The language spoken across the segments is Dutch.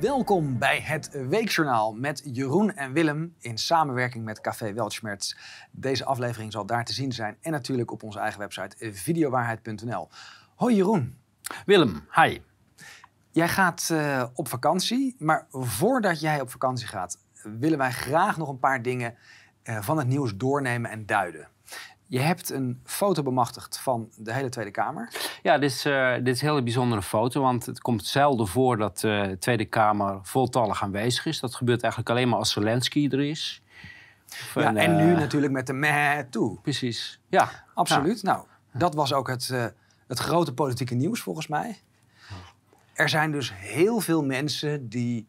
Welkom bij het Weekjournaal met Jeroen en Willem in samenwerking met Café Weltschmerz. Deze aflevering zal daar te zien zijn en natuurlijk op onze eigen website videowaarheid.nl. Hoi Jeroen. Willem, hi. Jij gaat uh, op vakantie, maar voordat jij op vakantie gaat, willen wij graag nog een paar dingen uh, van het nieuws doornemen en duiden. Je hebt een foto bemachtigd van de hele Tweede Kamer. Ja, dit is, uh, dit is een hele bijzondere foto. Want het komt zelden voor dat uh, de Tweede Kamer voltallig aanwezig is. Dat gebeurt eigenlijk alleen maar als Zelensky er is. Of ja, een, en nu uh, natuurlijk met de meh toe. Precies, ja. Absoluut. Ja. Nou, dat was ook het, het grote politieke nieuws volgens mij. Er zijn dus heel veel mensen die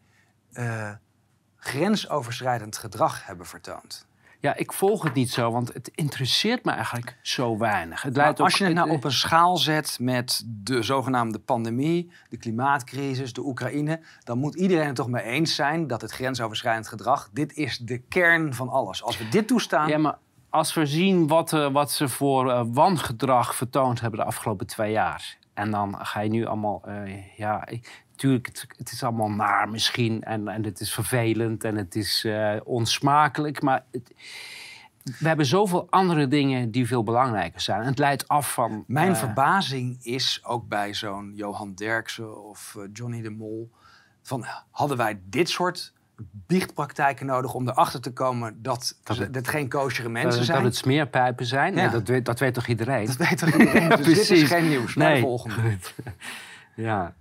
grensoverschrijdend gedrag hebben vertoond. Ja, ik volg het niet zo, want het interesseert me eigenlijk zo weinig. Het leidt als je het nou op een schaal zet met de zogenaamde pandemie, de klimaatcrisis, de Oekraïne, dan moet iedereen het toch mee eens zijn dat het grensoverschrijdend gedrag, dit is de kern van alles. Als we dit toestaan. Ja, maar als we zien wat, uh, wat ze voor uh, wangedrag vertoond hebben de afgelopen twee jaar. En dan ga je nu allemaal, uh, ja, Tuurlijk, het, het, is allemaal naar misschien en, en het is vervelend en het is uh, onsmakelijk. Maar het, we hebben zoveel andere dingen die veel belangrijker zijn. En het leidt af van... Mijn uh, verbazing is ook bij zo'n Johan Derksen of uh, Johnny de Mol... van hadden wij dit soort biechtpraktijken nodig om erachter te komen dat, dat het, geen koosjere mensen dat, zijn. Dat het smeerpijpen zijn? Ja. Nee, dat, weet, dat weet toch iedereen? Dat weet toch iedereen? dus dit is geen nieuws. Nee. de volgende. ja.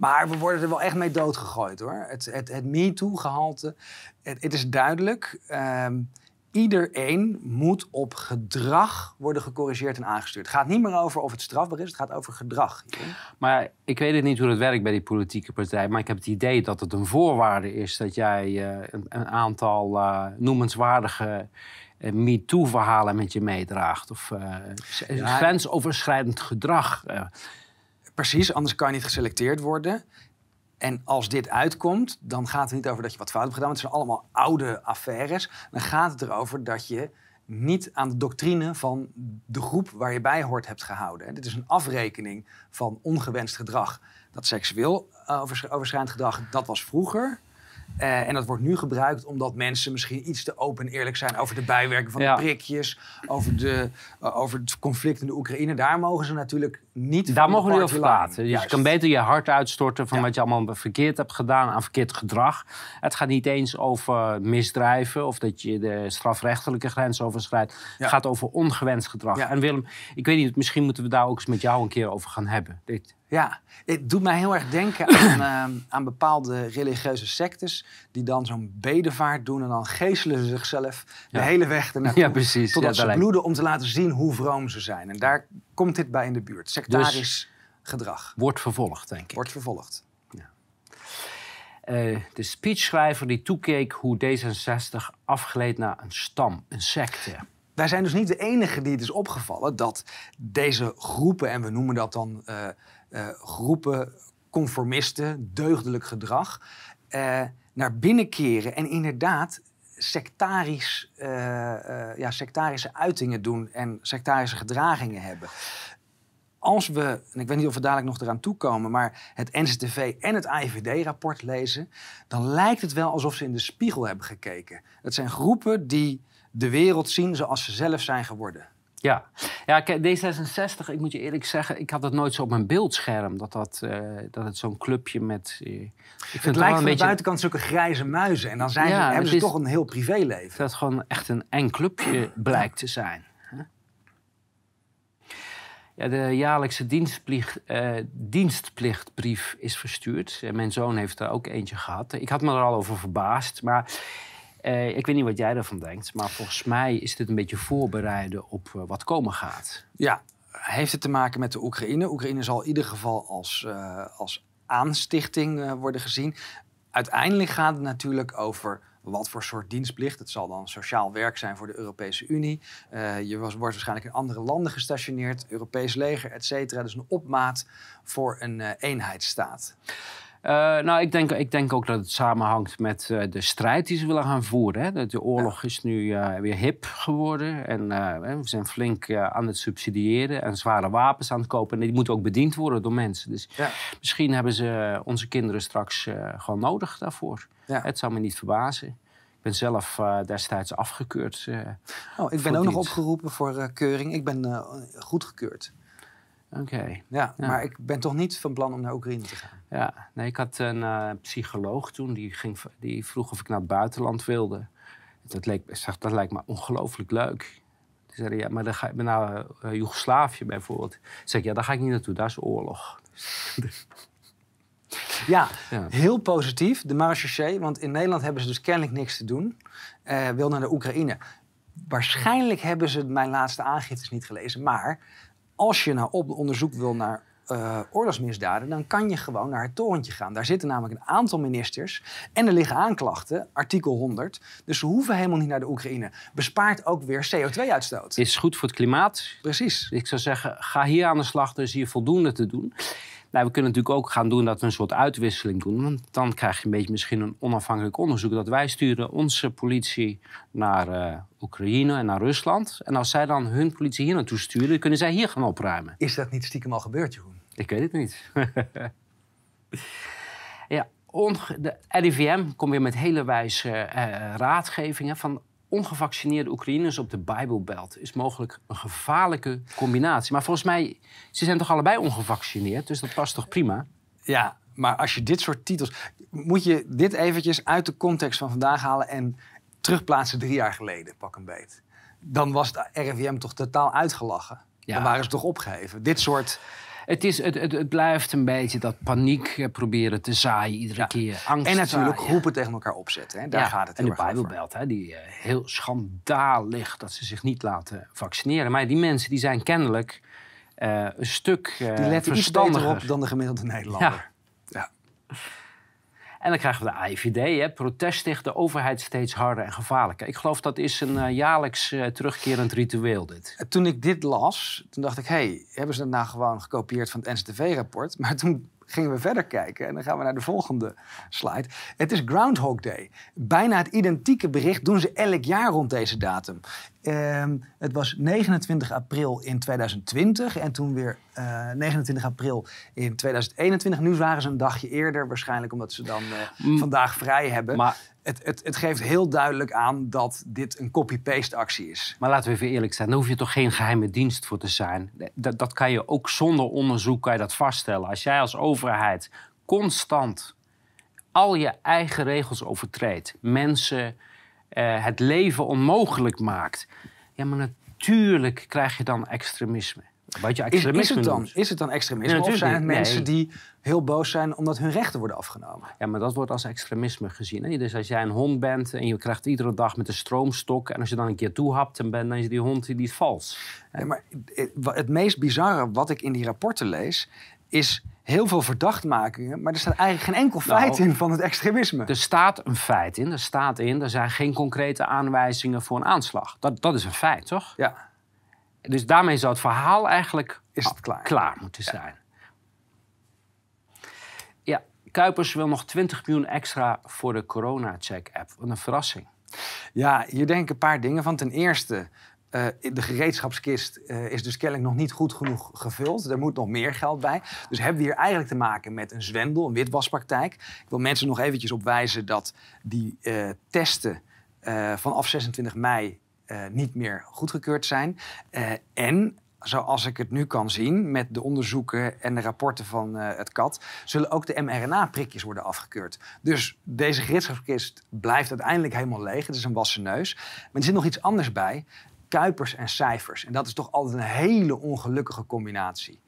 Maar we worden er wel echt mee doodgegooid hoor. Het, het, het MeToo-gehalte. Het, het, is duidelijk. Um, iedereen moet op gedrag worden gecorrigeerd en aangestuurd. Het gaat niet meer over of het strafbaar is, het gaat over gedrag. Maar ik weet het niet hoe het werkt bij die politieke partij. Maar ik heb het idee dat het een voorwaarde is dat jij uh, een, een, aantal uh, noemenswaardige uh, MeToo-verhalen met je meedraagt. Of ja, grensoverschrijdend gedrag. Precies, anders kan je niet geselecteerd worden. En als dit uitkomt, dan gaat het niet over dat je wat fout hebt gedaan. Het zijn allemaal oude affaires. Dan gaat het erover dat je niet aan de doctrine van de groep waar je bij hoort hebt gehouden. En dit is een afrekening van ongewenst gedrag. Dat seksueel overschrijdend gedrag, dat was vroeger. Uh, en dat wordt nu gebruikt omdat mensen misschien iets te open en eerlijk zijn over de bijwerking van ja. de prikjes, over, de, uh, over het conflict in de Oekraïne. Daar mogen ze natuurlijk niet. Daar mogen we niet over praten. Dus je kan beter je hart uitstorten van ja. wat je allemaal verkeerd hebt gedaan aan verkeerd gedrag. Het gaat niet eens over misdrijven of dat je de strafrechtelijke grens overschrijdt. Ja. Het gaat over ongewenst gedrag. En Willem, ik weet niet, misschien moeten we daar ook eens met jou een keer over gaan hebben. Dit, ja, het doet mij heel erg denken aan, uh, aan bepaalde religieuze sectes... die dan zo'n bedevaart doen en dan geestelen ze zichzelf ja. de hele weg ernaartoe. Ja, precies. Totdat ja, ze bloeden om te laten zien hoe vroom ze zijn. En daar komt dit bij in de buurt. Sectarisch dus gedrag. Wordt vervolgd, denk ik. Wordt vervolgd. Ja. Uh, de speechschrijver die toekeek hoe D66 afgleed naar een stam, een secte... Wij zijn dus niet de enige die het is opgevallen dat deze groepen, en we noemen dat dan uh, groepen conformisten, deugdelijk gedrag, uh, naar binnen keren en inderdaad sectarisch, ja, sectarische uitingen doen en sectarische gedragingen hebben. Als we, en ik weet niet of we dadelijk nog eraan toekomen, maar het NCTV en het AIVD-rapport lezen, dan lijkt het wel alsof ze in de spiegel hebben gekeken. Het zijn groepen die de wereld zien zoals ze zelf zijn geworden. Ja, ja D66, ik moet je eerlijk zeggen, ik had het nooit zo op mijn beeldscherm. Dat, dat, uh, dat het zo'n clubje met... Uh, ik vind het, lijkt van beetje... de buitenkant zulke grijze muizen. En dan zijn ja, ze, hebben ze is, toch een heel privéleven. Dat het gewoon echt een eng clubje blijkt te zijn. Ja, de jaarlijkse dienstplicht, uh, dienstplichtbrief is verstuurd. En mijn zoon heeft er ook eentje gehad. Ik had me er al over verbaasd, maar... Uh, ik weet niet wat jij ervan denkt, maar volgens mij is dit een beetje voorbereiden op uh, wat komen gaat. Ja, heeft het te maken met de Oekraïne? Oekraïne zal in ieder geval als, uh, als aanstichting worden gezien. Uiteindelijk gaat het natuurlijk over wat voor soort dienstplicht. Het zal dan sociaal werk zijn voor de Europese Unie. je wordt waarschijnlijk in andere landen gestationeerd, Europees leger, et cetera. Dus een opmaat voor een eenheidsstaat. Uh, nou, ik denk, ik denk ook dat het samenhangt met uh, de strijd die ze willen gaan voeren. Hè. De oorlog ja. is nu uh, weer hip geworden. En we zijn flink aan het subsidiëren en zware wapens aan het kopen. En die moeten ook bediend worden door mensen. Dus ja. misschien hebben ze onze kinderen straks gewoon nodig daarvoor. Ja. Het zou me niet verbazen. Ik ben zelf destijds afgekeurd. oh, ik ben ook nog opgeroepen voor keuring. Ik ben goedgekeurd. Oké. Ja, maar ik ben toch niet van plan om naar Oekraïne te gaan. Ja, nee, ik had een uh, psycholoog toen, die, ging, die vroeg of ik naar het buitenland wilde. Dat, leek, zeg, dat lijkt me ongelooflijk leuk. Die zei, ja, maar dan ga ik naar uh, Joegoslavië bijvoorbeeld. Zeg ik, ja, daar ga ik niet naartoe, daar is oorlog. ja, ja, heel positief, de marechaussee. Want in Nederland hebben ze dus kennelijk niks te doen. Uh, wil naar de Oekraïne. Waarschijnlijk hebben ze mijn laatste aangiftes niet gelezen. Maar als je nou op onderzoek wil naar uh, oorlogsmisdaden, dan kan je gewoon naar het torentje gaan. Daar zitten namelijk een aantal ministers en er liggen aanklachten, artikel 100. Dus ze hoeven helemaal niet naar de Oekraïne. Bespaart ook weer CO2-uitstoot. Is goed voor het klimaat. Precies. Ik zou zeggen, ga hier aan de slag, er is hier voldoende te doen. Nou, we kunnen natuurlijk ook gaan doen dat we een soort uitwisseling doen. Want dan krijg je een beetje misschien een onafhankelijk onderzoek. Dat wij sturen onze politie naar uh, Oekraïne en naar Rusland. En als zij dan hun politie hier naartoe sturen, kunnen zij hier gaan opruimen. Is dat niet stiekem al gebeurd, Jeroen? Ik weet het niet. ja, de RIVM komt weer met hele wijze uh, raadgevingen van ongevaccineerde Oekraïners op de Bijbelbelt is mogelijk een gevaarlijke combinatie. Maar volgens mij, ze zijn toch allebei ongevaccineerd, dus dat past toch prima? Ja, maar als je dit soort titels... Moet je dit eventjes uit de context van vandaag halen en terugplaatsen drie jaar geleden, pak een beet. Dan was de RIVM toch totaal uitgelachen. Ja. Dan waren ze toch opgeheven. Dit soort het, is, het, het, het, blijft een beetje dat paniek eh, proberen te zaaien iedere keer. Angst en natuurlijk groepen tegen elkaar opzetten. Hè? Daar gaat het En de Bijbelbelt, hè, die uh, heel schandalig dat ze zich niet laten vaccineren. Maar die mensen die zijn kennelijk uh, een stuk uh, Die letten iets beter op dan de gemiddelde Nederlander. Ja. En dan krijgen we de IVD, hè, protest tegen de overheid steeds harder en gevaarlijker. Ik geloof dat is een uh, jaarlijks uh, terugkerend ritueel dit. Toen ik dit las, toen dacht ik, hé, hey, hebben ze het nou gewoon gekopieerd van het NCTV-rapport? Maar toen gingen we verder kijken en dan gaan we naar de volgende slide. Het is Groundhog Day. Bijna het identieke bericht doen ze elk jaar rond deze datum. Ehm, het was 29 april in 2020 en toen weer 29 eh, april in 2021. Nu waren ze een dagje eerder, waarschijnlijk omdat ze dan uh, vandaag vrij hebben. Maar het, het, het, geeft heel duidelijk aan dat dit een copy-paste actie is. Maar laten we even eerlijk zijn, daar hoef je toch geen geheime dienst voor te zijn. Dat, dat kan je ook zonder onderzoek kan je dat vaststellen. Als jij als overheid constant al je eigen regels overtreedt, mensen uh, het leven onmogelijk maakt, ja, maar natuurlijk krijg je dan extremisme. Wat je extremisme is, is, het dan, is het dan extremisme? Nee, of zijn het mensen die heel boos zijn omdat hun rechten worden afgenomen? Ja, maar dat wordt als extremisme gezien. Hè? Dus als jij een hond bent en je krijgt iedere dag met een stroomstok... en als je dan een keer toehapt, dan, ben, dan is die hond die is vals. Ja, maar het meest bizarre wat ik in die rapporten lees... is heel veel verdachtmakingen, maar er staat eigenlijk geen enkel feit nou, in van het extremisme. Er staat een feit in. Er staat in, er zijn geen concrete aanwijzingen voor een aanslag. Dat, dat is een feit, toch? Ja. Dus daarmee zou het verhaal eigenlijk is het klaar. klaar moeten zijn. Ja. Kuipers wil nog 20 miljoen extra voor de corona-check-app. Wat een verrassing. Ja, hier denk ik een paar dingen van. Ten eerste, uh, de gereedschapskist uh, is dus kennelijk nog niet goed genoeg gevuld. Er moet nog meer geld bij. Dus hebben we hier eigenlijk te maken met een zwendel, een witwaspraktijk. Ik wil mensen nog eventjes op wijzen dat die uh, testen vanaf 26 mei niet meer goedgekeurd zijn. En zoals ik het nu kan zien met de onderzoeken en de rapporten van het CAT, zullen ook de mRNA-prikjes worden afgekeurd. Dus deze gereedschapskist blijft uiteindelijk helemaal leeg. Het is een wassen neus. Maar er zit nog iets anders bij. Kuipers en cijfers. En dat is toch altijd een hele ongelukkige combinatie.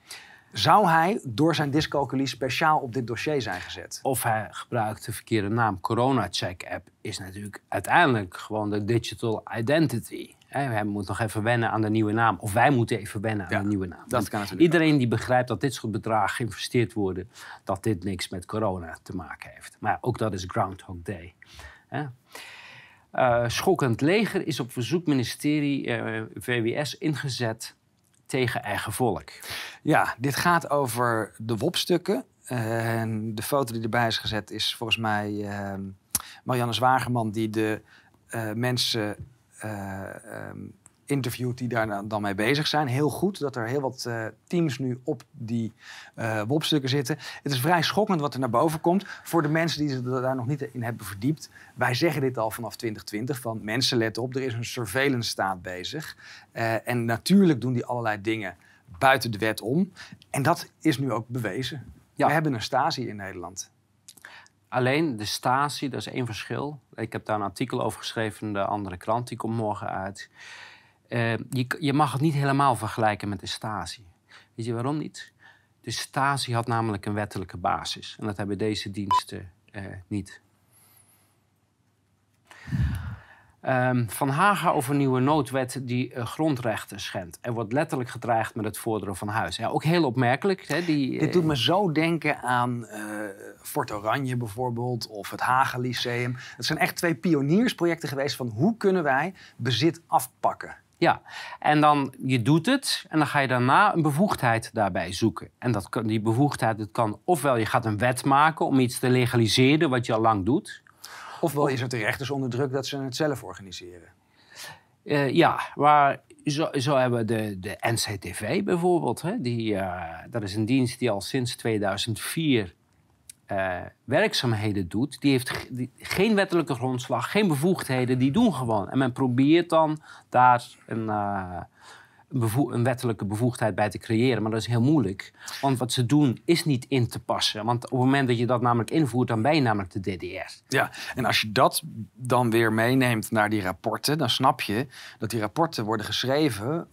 Zou hij door zijn dyscalculie speciaal op dit dossier zijn gezet? Of hij gebruikt de verkeerde naam. Corona Check App is natuurlijk uiteindelijk gewoon de digital identity. Hij moet nog even wennen aan de nieuwe naam. Of wij moeten even wennen aan de nieuwe naam. Dat kan iedereen die begrijpt dat dit soort bedragen geïnvesteerd worden, dat dit niks met corona te maken heeft. Maar ook dat is Groundhog Day. Uh, schokkend leger is op verzoek ministerie uh, eh, VWS ingezet tegen eigen volk. Ja, dit gaat over de WOP-stukken. En de foto die erbij is gezet is volgens mij ehm, Marianne Zwagerman... die de eh, mensen eh, ehm, interviewt die daar dan mee bezig zijn. Heel goed dat er heel wat eh, teams nu op die uh, WOP-stukken zitten. Het is vrij schokkend wat er naar boven komt. Voor de mensen die zich daar nog niet in hebben verdiept. Wij zeggen dit al vanaf 2020. Van mensen, let op, er is een surveillance staat bezig. Uh, en natuurlijk doen die allerlei dingen buiten de wet om. En dat is nu ook bewezen. Ja. We hebben een Stasi in Nederland. Alleen de Stasi, dat is één verschil. Ik heb daar een artikel over geschreven in de andere krant, die komt morgen uit. Uh, je, je, mag het niet helemaal vergelijken met de Stasi. Weet je waarom niet? De Stasi had namelijk een wettelijke basis. En dat hebben deze diensten uh, niet. Um, van Haga over een nieuwe noodwet die uh, grondrechten schendt. Er wordt letterlijk gedreigd met het vorderen van huis. Ja, ook heel opmerkelijk. Hè, die, Dit doet me zo denken aan Fort Oranje bijvoorbeeld... of het Haga Lyceum. Het zijn echt twee pioniersprojecten geweest van... hoe kunnen wij bezit afpakken? Ja, en dan je doet het en dan ga je daarna een bevoegdheid daarbij zoeken. En dat kan, die bevoegdheid dat kan ofwel je gaat een wet maken om iets te legaliseren wat je al lang doet. Ofwel is het de rechters onder druk dat ze het zelf organiseren. Uh, ja, maar zo, zo, hebben we de, de NCTV bijvoorbeeld. Hè? Die, uh, dat is een dienst die al sinds 2004 uh, werkzaamheden doet, die heeft geen wettelijke grondslag, geen bevoegdheden, die doen gewoon. En men probeert dan daar een, uh, een, een, wettelijke bevoegdheid bij te creëren. Maar dat is heel moeilijk, want wat ze doen is niet in te passen. Want op het moment dat je dat namelijk invoert, dan ben je namelijk de DDR. Ja, en als je dat dan weer meeneemt naar die rapporten, dan snap je dat die rapporten worden geschreven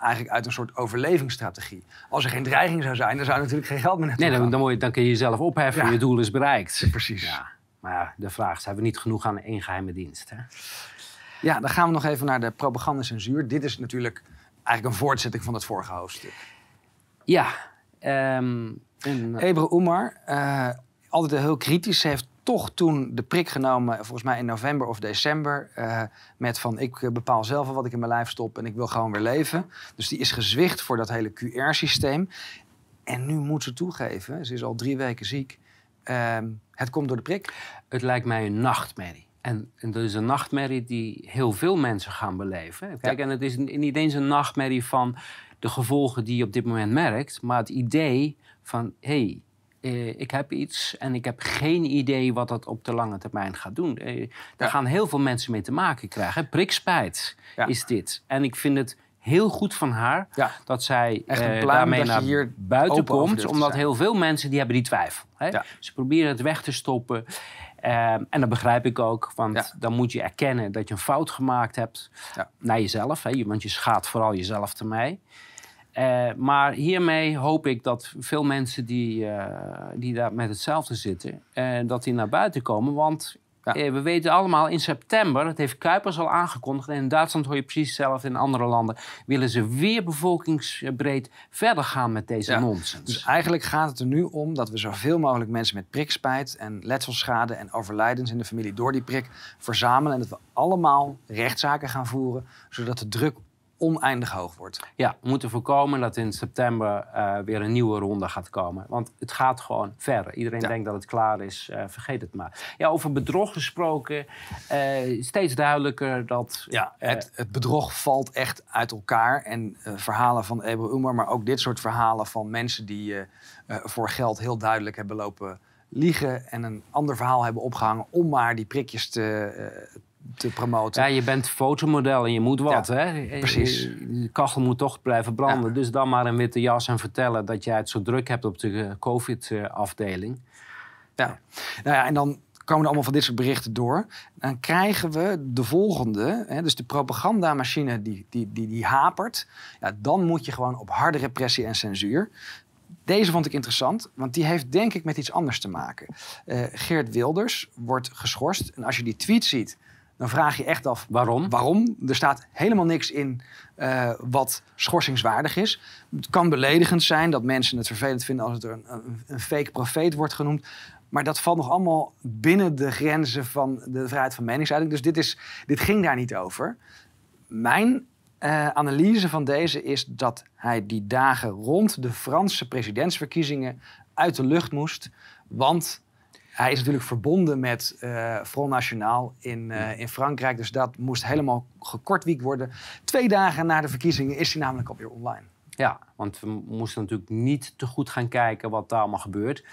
eigenlijk uit een soort overlevingsstrategie. Als er geen dreiging zou zijn, dan zou er natuurlijk geen geld meer naartoe Nee, dan, dan, moet je, dan kun je jezelf opheffen, ja. je doel is bereikt. precies. Ja. Maar ja, de vraag is, hebben we niet genoeg aan één geheime dienst? Hè? Ja, dan gaan we nog even naar de propagandacensuur. Dit is natuurlijk eigenlijk een voortzetting van het vorige hoofdstuk. Ja. Um, en, Ebru Umar, uh, altijd heel kritisch, heeft toch toen de prik genomen, volgens mij in november of december, uh, met van ik bepaal zelf wat ik in mijn lijf stop en ik wil gewoon weer leven. Dus die is gezwicht voor dat hele QR-systeem. En nu moet ze toegeven, ze is al drie weken ziek, uh, het komt door de prik. Het lijkt mij een nachtmerrie. En, en dat is een nachtmerrie die heel veel mensen gaan beleven. Kijk, ja. en het is niet eens een nachtmerrie van de gevolgen die je op dit moment merkt, maar het idee van hé, hey, uh, ik heb iets en ik heb geen idee wat dat op de lange termijn gaat doen. Uh, daar ja. gaan heel veel mensen mee te maken krijgen. Prikspijt ja. is dit. En ik vind het heel goed van haar ja. dat zij uh, daarmee naar hier buiten komt. Omdat heel veel mensen die hebben die twijfel. Hè? Ze proberen het weg te stoppen. en dat begrijp ik ook, want dan moet je erkennen dat je een fout gemaakt hebt naar jezelf. Hè? Want je schaadt vooral jezelf ermee. Uh, maar hiermee hoop ik dat veel mensen die, uh, die daar met hetzelfde zitten, uh, dat die naar buiten komen. Want ja. we weten allemaal, in september, dat heeft Kuipers al aangekondigd, en in Duitsland hoor je precies hetzelfde, in andere landen, willen ze weer bevolkingsbreed verder gaan met deze ja. nonsens. Dus eigenlijk gaat het er nu om dat we zoveel mogelijk mensen met prikspijt en letselschade en overlijdens in de familie door die prik verzamelen. En dat we allemaal rechtszaken gaan voeren, zodat de druk oneindig hoog wordt. Ja, we moeten voorkomen dat in september uh, weer een nieuwe ronde gaat komen. Want het gaat gewoon verder. Iedereen ja. denkt dat het klaar is, uh, vergeet het maar. Ja, over bedrog gesproken, uh, steeds duidelijker dat... Ja, het, het, bedrog valt echt uit elkaar. En verhalen van Ebru Umar, maar ook dit soort verhalen van mensen die voor geld heel duidelijk hebben lopen liegen en een ander verhaal hebben opgehangen om maar die prikjes te, te promoten. Ja, je bent fotomodel en je moet wat, ja, hè? Precies. De kachel moet toch blijven branden. Ja. Dus dan maar een witte jas en vertellen dat jij het zo druk hebt op de COVID-afdeling. Ja. Nou ja, en dan komen er allemaal van dit soort berichten door. Dan krijgen we de volgende, hè, dus de propagandamachine die, die, die, die hapert. Ja, dan moet je gewoon op harde repressie en censuur. Deze vond ik interessant, want die heeft denk ik met iets anders te maken. Uh, Geert Wilders wordt geschorst. En als je die tweet ziet, dan vraag je echt af waarom. Waarom? Er staat helemaal niks in uh, wat schorsingswaardig is. Het kan beledigend zijn dat mensen het vervelend vinden als het er een, een, een fake profeet wordt genoemd. Maar dat valt nog allemaal binnen de grenzen van de vrijheid van meningsuiting. Dus dit, is, dit ging daar niet over. Mijn uh, analyse van deze is dat hij die dagen rond de Franse presidentsverkiezingen uit de lucht moest. Want hij is natuurlijk verbonden met uh, Front National in, uh, in Frankrijk. Dus dat moest helemaal gekortwiekt worden. Twee dagen na de verkiezingen is hij namelijk alweer online. Ja, want we moesten natuurlijk niet te goed gaan kijken wat daar allemaal gebeurt.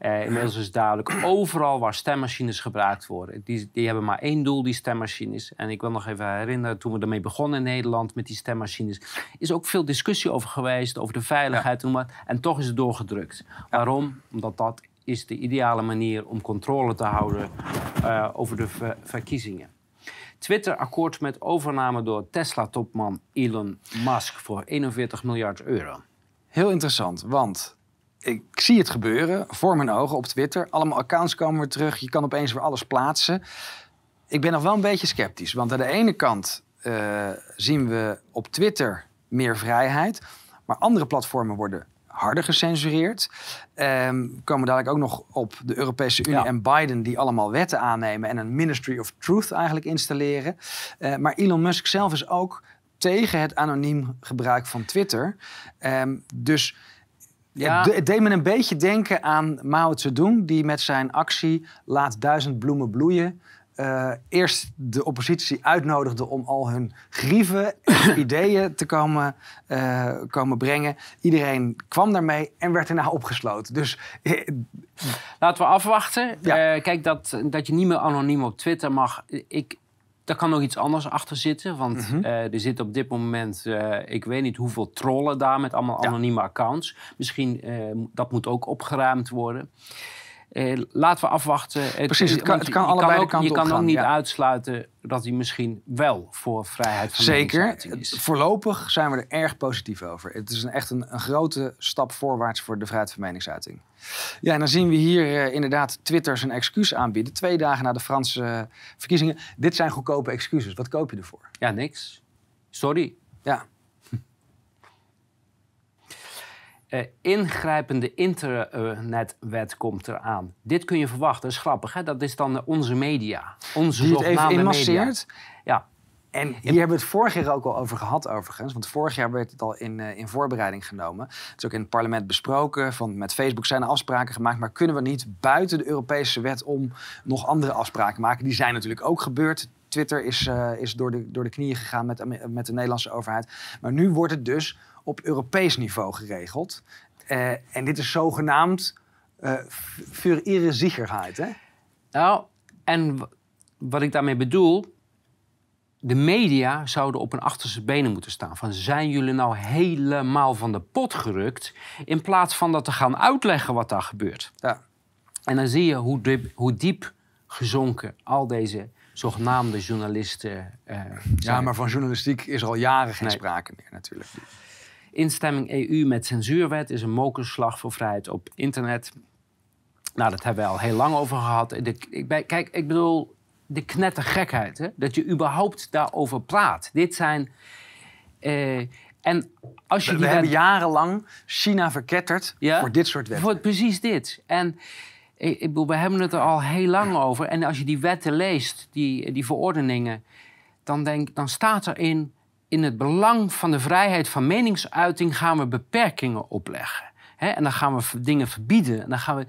Uh, inmiddels is duidelijk, overal waar stemmachines gebruikt worden, die, die hebben maar één doel, die stemmachines. En ik wil nog even herinneren, toen we ermee begonnen in Nederland met die stemmachines, is ook veel discussie over geweest, over de veiligheid. Ja. En toch is het doorgedrukt. Waarom? Omdat dat is de ideale manier om controle te houden uh, over de ver verkiezingen. Twitter akkoord met overname door Tesla-topman Elon Musk voor 41 miljard euro. Heel interessant, want ik zie het gebeuren voor mijn ogen op Twitter. Allemaal accounts komen weer terug. Je kan opeens weer alles plaatsen. Ik ben nog wel een beetje sceptisch. Want aan de ene kant uh, zien we op Twitter meer vrijheid. Maar andere platformen worden harder gecensureerd. Um, komen dadelijk ook nog op de Europese Unie ja. en Biden... die allemaal wetten aannemen en een Ministry of Truth eigenlijk installeren. Uh, maar Elon Musk zelf is ook tegen het anoniem gebruik van Twitter. Um, dus ja. Het deed me een beetje denken aan Mao Zedong, die met zijn actie Laat duizend bloemen bloeien. Uh, eerst de oppositie uitnodigde om al hun grieven en ideeën te komen, uh, komen brengen. Iedereen kwam daarmee en werd daarna opgesloten. Dus, Laten we afwachten. Ja. Uh, kijk, dat, dat je niet meer anoniem op Twitter mag. Ik, daar kan nog iets anders achter zitten. Want mm -hmm. uh, er zit op dit moment, uh, ik weet niet hoeveel trollen daar met allemaal anonieme accounts. Misschien uh, dat moet ook opgeruimd worden. Laten we afwachten. Precies, het kan, het kan allebei kan ook, kanten Je kan ook niet ja. uitsluiten dat hij misschien wel voor vrijheid van Zeker. is. Voorlopig zijn we er erg positief over. Het is een, echt een, een, grote stap voorwaarts voor de vrijheid van meningsuiting. Ja, en dan zien we hier uh, inderdaad Twitter zijn excuus aanbieden. Twee dagen na de Franse uh, verkiezingen. Dit zijn goedkope excuses. Wat koop je ervoor? Ja, niks. Sorry. Ja. Uh, ingrijpende internetwet komt eraan. Dit kun je verwachten. Dat is grappig, hè? Dat is dan onze media. Onze Die het even inmasseert? Ja. En hier hebben we het vorig jaar ook al over gehad, overigens. Want vorig jaar werd het al in, uh, in voorbereiding genomen. Het is ook in het parlement besproken. Van met Facebook zijn er afspraken gemaakt. Maar kunnen we niet buiten de Europese wet om nog andere afspraken maken? Die zijn natuurlijk ook gebeurd. Twitter is, uh, is door, de, door de knieën gegaan met, met de Nederlandse overheid. Maar nu wordt het dus op Europees niveau geregeld. Uh, en dit is zogenaamd uh, voor ihre. Hè? Nou, en wat ik daarmee bedoel. De media zouden op hun achterste benen moeten staan. Van zijn jullie nou helemaal van de pot gerukt? In plaats van dat te gaan uitleggen wat daar gebeurt. Ja. En dan zie je hoe diep, hoe diep gezonken al deze zogenaamde journalisten uh, Ja, maar van journalistiek is er al jaren geen nee. sprake meer natuurlijk. Instemming EU met censuurwet is een mokerslag voor vrijheid op internet. Nou, dat hebben we al heel lang over gehad. De, ik, kijk, ik bedoel, de knettergekheid, hè? dat je überhaupt daarover praat. Dit zijn... Uh, en als je we, we hebben jarenlang China verketterd ja, voor dit soort wetten. Voor precies dit. En ik, ik bedoel, we hebben het er al heel lang over. En als je die wetten leest, die, die verordeningen... Dan, denk, dan staat erin in het belang van de vrijheid van meningsuiting gaan we beperkingen opleggen. En dan gaan we dingen verbieden. En dan gaan we...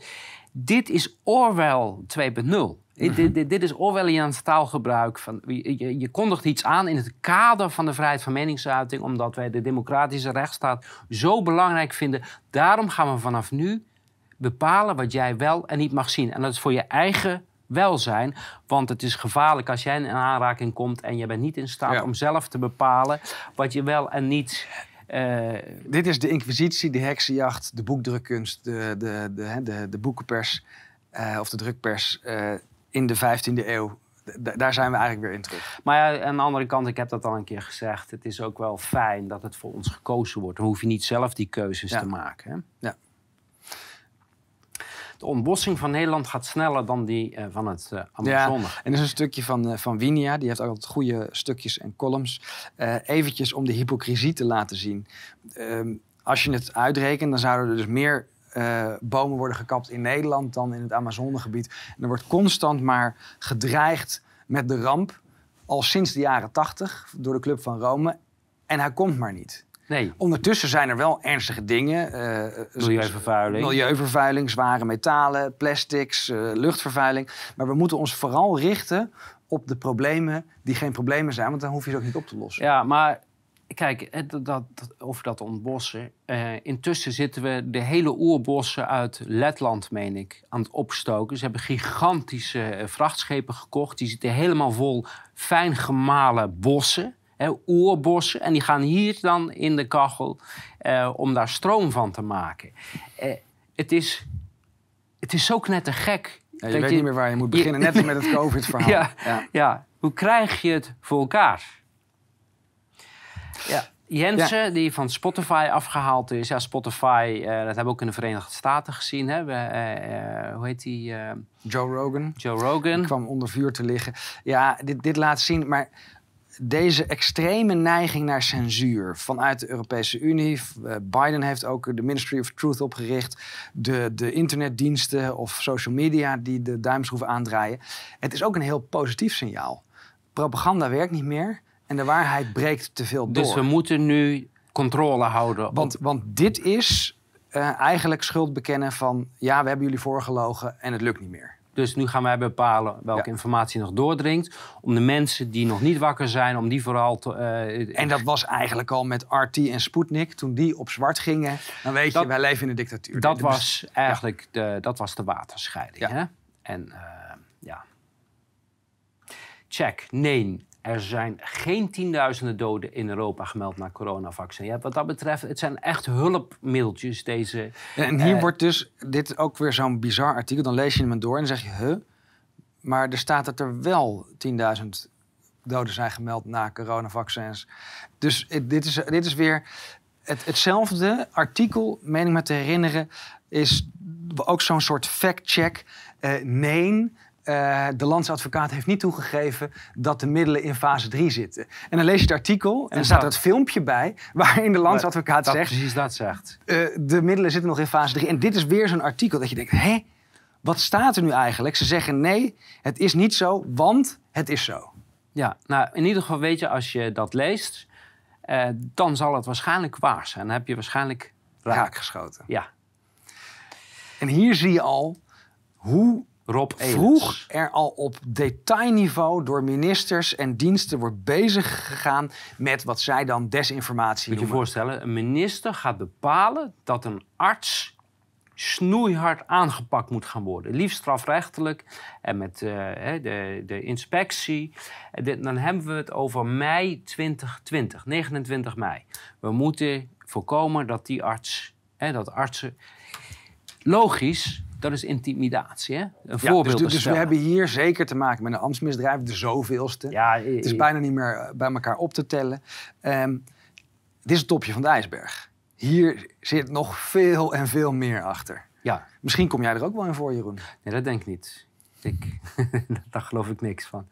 Dit is Orwell 2.0. Mm -hmm. dit, dit, dit, is Orwelliaans taalgebruik. Van, je, je kondigt iets aan in het kader van de vrijheid van meningsuiting, omdat wij de democratische rechtsstaat zo belangrijk vinden. Daarom gaan we vanaf nu bepalen wat jij wel en niet mag zien. En dat is voor je eigen welzijn. Want het is gevaarlijk als jij in aanraking komt en je bent niet in staat ja. om zelf te bepalen wat je wel en niet. Uh... Dit is de inquisitie, de heksenjacht, de boekdrukkunst, de, de, de, de, de boekenpers uh, of de drukpers uh, in de 15e eeuw. Daar zijn we eigenlijk weer in terug. Maar ja, aan de andere kant, ik heb dat al een keer gezegd. Het is ook wel fijn dat het voor ons gekozen wordt. Dan hoef je niet zelf die keuzes ja. te maken. Hè? Ja. De ontbossing van Nederland gaat sneller dan die uh, van het uh, Amazone. Ja, en er is een stukje van, uh, van Winia, die heeft altijd goede stukjes en columns. eventjes om de hypocrisie te laten zien. Um, als je het uitrekent, dan zouden er dus meer bomen worden gekapt in Nederland dan in het Amazonegebied. En er wordt constant maar gedreigd met de ramp, al sinds de jaren tachtig, door de Club van Rome. En hij komt maar niet. Nee. Ondertussen zijn er wel ernstige dingen. eh, Milieuvervuiling. Milieuvervuiling, zware metalen, plastics, eh, luchtvervuiling. Maar we moeten ons vooral richten op de problemen die geen problemen zijn. Want dan hoef je ze ook niet op te lossen. Ja, maar kijk, dat, dat, over dat ontbossen. Intussen zitten we de hele oerbossen uit Letland, meen ik, aan het opstoken. Ze hebben gigantische vrachtschepen gekocht. Die zitten helemaal vol fijn gemalen bossen. Hè, oerbossen. En die gaan hier dan in de kachel eh, om daar stroom van te maken. Eh, het, is, het is zo knettergek. Ja, je weet niet meer waar je moet beginnen. Net als met het COVID-verhaal. Ja, Ja. ja. hoe krijg je het voor elkaar? Ja. Jensen, die van Spotify afgehaald is. Ja, Spotify, eh, dat hebben we ook in de Verenigde Staten gezien. Hè? We, eh, eh, hoe heet die? Joe Rogan. Joe Rogan. kwam onder vuur te liggen. Ja, dit, dit laat zien, maar deze extreme neiging naar censuur vanuit de Europese Unie. eh, Biden heeft ook de Ministry of Truth opgericht. De, de internetdiensten of social media die de duimschroeven aandraaien. Het is ook een heel positief signaal. Propaganda werkt niet meer en de waarheid breekt te veel door. Dus we moeten nu controle houden. op- Want, want dit is eh, eigenlijk schuld bekennen van... ja, we hebben jullie voorgelogen en het lukt niet meer. Dus nu gaan wij bepalen welke Ja. informatie nog doordringt. Om de mensen die nog niet wakker zijn, om die vooral te... eh, En dat was eigenlijk al met RT en Sputnik. Toen die op zwart gingen, dan weet Dat- je, wij leven in een dictatuur. Dat De- was eigenlijk de, dat was de waterscheiding. Ja. Hè? En eh, ja. Check. Nee, er zijn geen tienduizenden doden in Europa gemeld na coronavaccin. Ja, wat dat betreft, het zijn echt hulpmiddeltjes, deze... En hier Eh, wordt dus, dit is ook weer zo'n bizar artikel. Dan lees je hem door en dan zeg je, huh? Maar er staat dat er wel 10.000 doden zijn gemeld na coronavaccins. Dus dit is, dit is weer het, hetzelfde artikel, meen ik me te herinneren, is ook zo'n soort fact-check. Eh, nee, eh, de landsadvocaat heeft niet toegegeven dat de middelen in fase 3 zitten. En dan lees je het artikel en dan staat er dat- het filmpje bij waarin de landsadvocaat Dat zegt... precies dat zegt. Eh, de middelen zitten nog in fase 3. En dit is weer zo'n artikel dat je denkt: hé, wat staat er nu eigenlijk? Ze zeggen nee, het is niet zo, want het is zo. Ja, nou, in ieder geval weet je, als je dat leest, eh, dan zal het waarschijnlijk waar zijn. Dan heb je waarschijnlijk raak. Raak geschoten. Ja, En hier zie je al hoe Rob Elens. vroeg er al op detailniveau door ministers en diensten wordt bezig gegaan met wat zij dan desinformatie Moet je je voorstellen, een minister gaat bepalen dat een arts snoeihard aangepakt moet gaan worden. Liefst strafrechtelijk en met eh, de, de inspectie. Dan hebben we het over mei 2020, 29 mei. We moeten voorkomen dat die arts, hè, dat artsen... Logisch, dat is intimidatie, hè? Een Ja, voorbeeld dus, dus we hebben hier zeker te maken met een ambtsmisdrijf, de zoveelste. Ja, Het is bijna niet meer eh, bij elkaar op te tellen. Ehm, dit is het topje van de ijsberg. Hier zit nog veel en veel meer achter. ja. Misschien kom jij er ook wel in voor, Jeroen. Nee, dat denk ik niet. Ik, daar geloof ik niks van.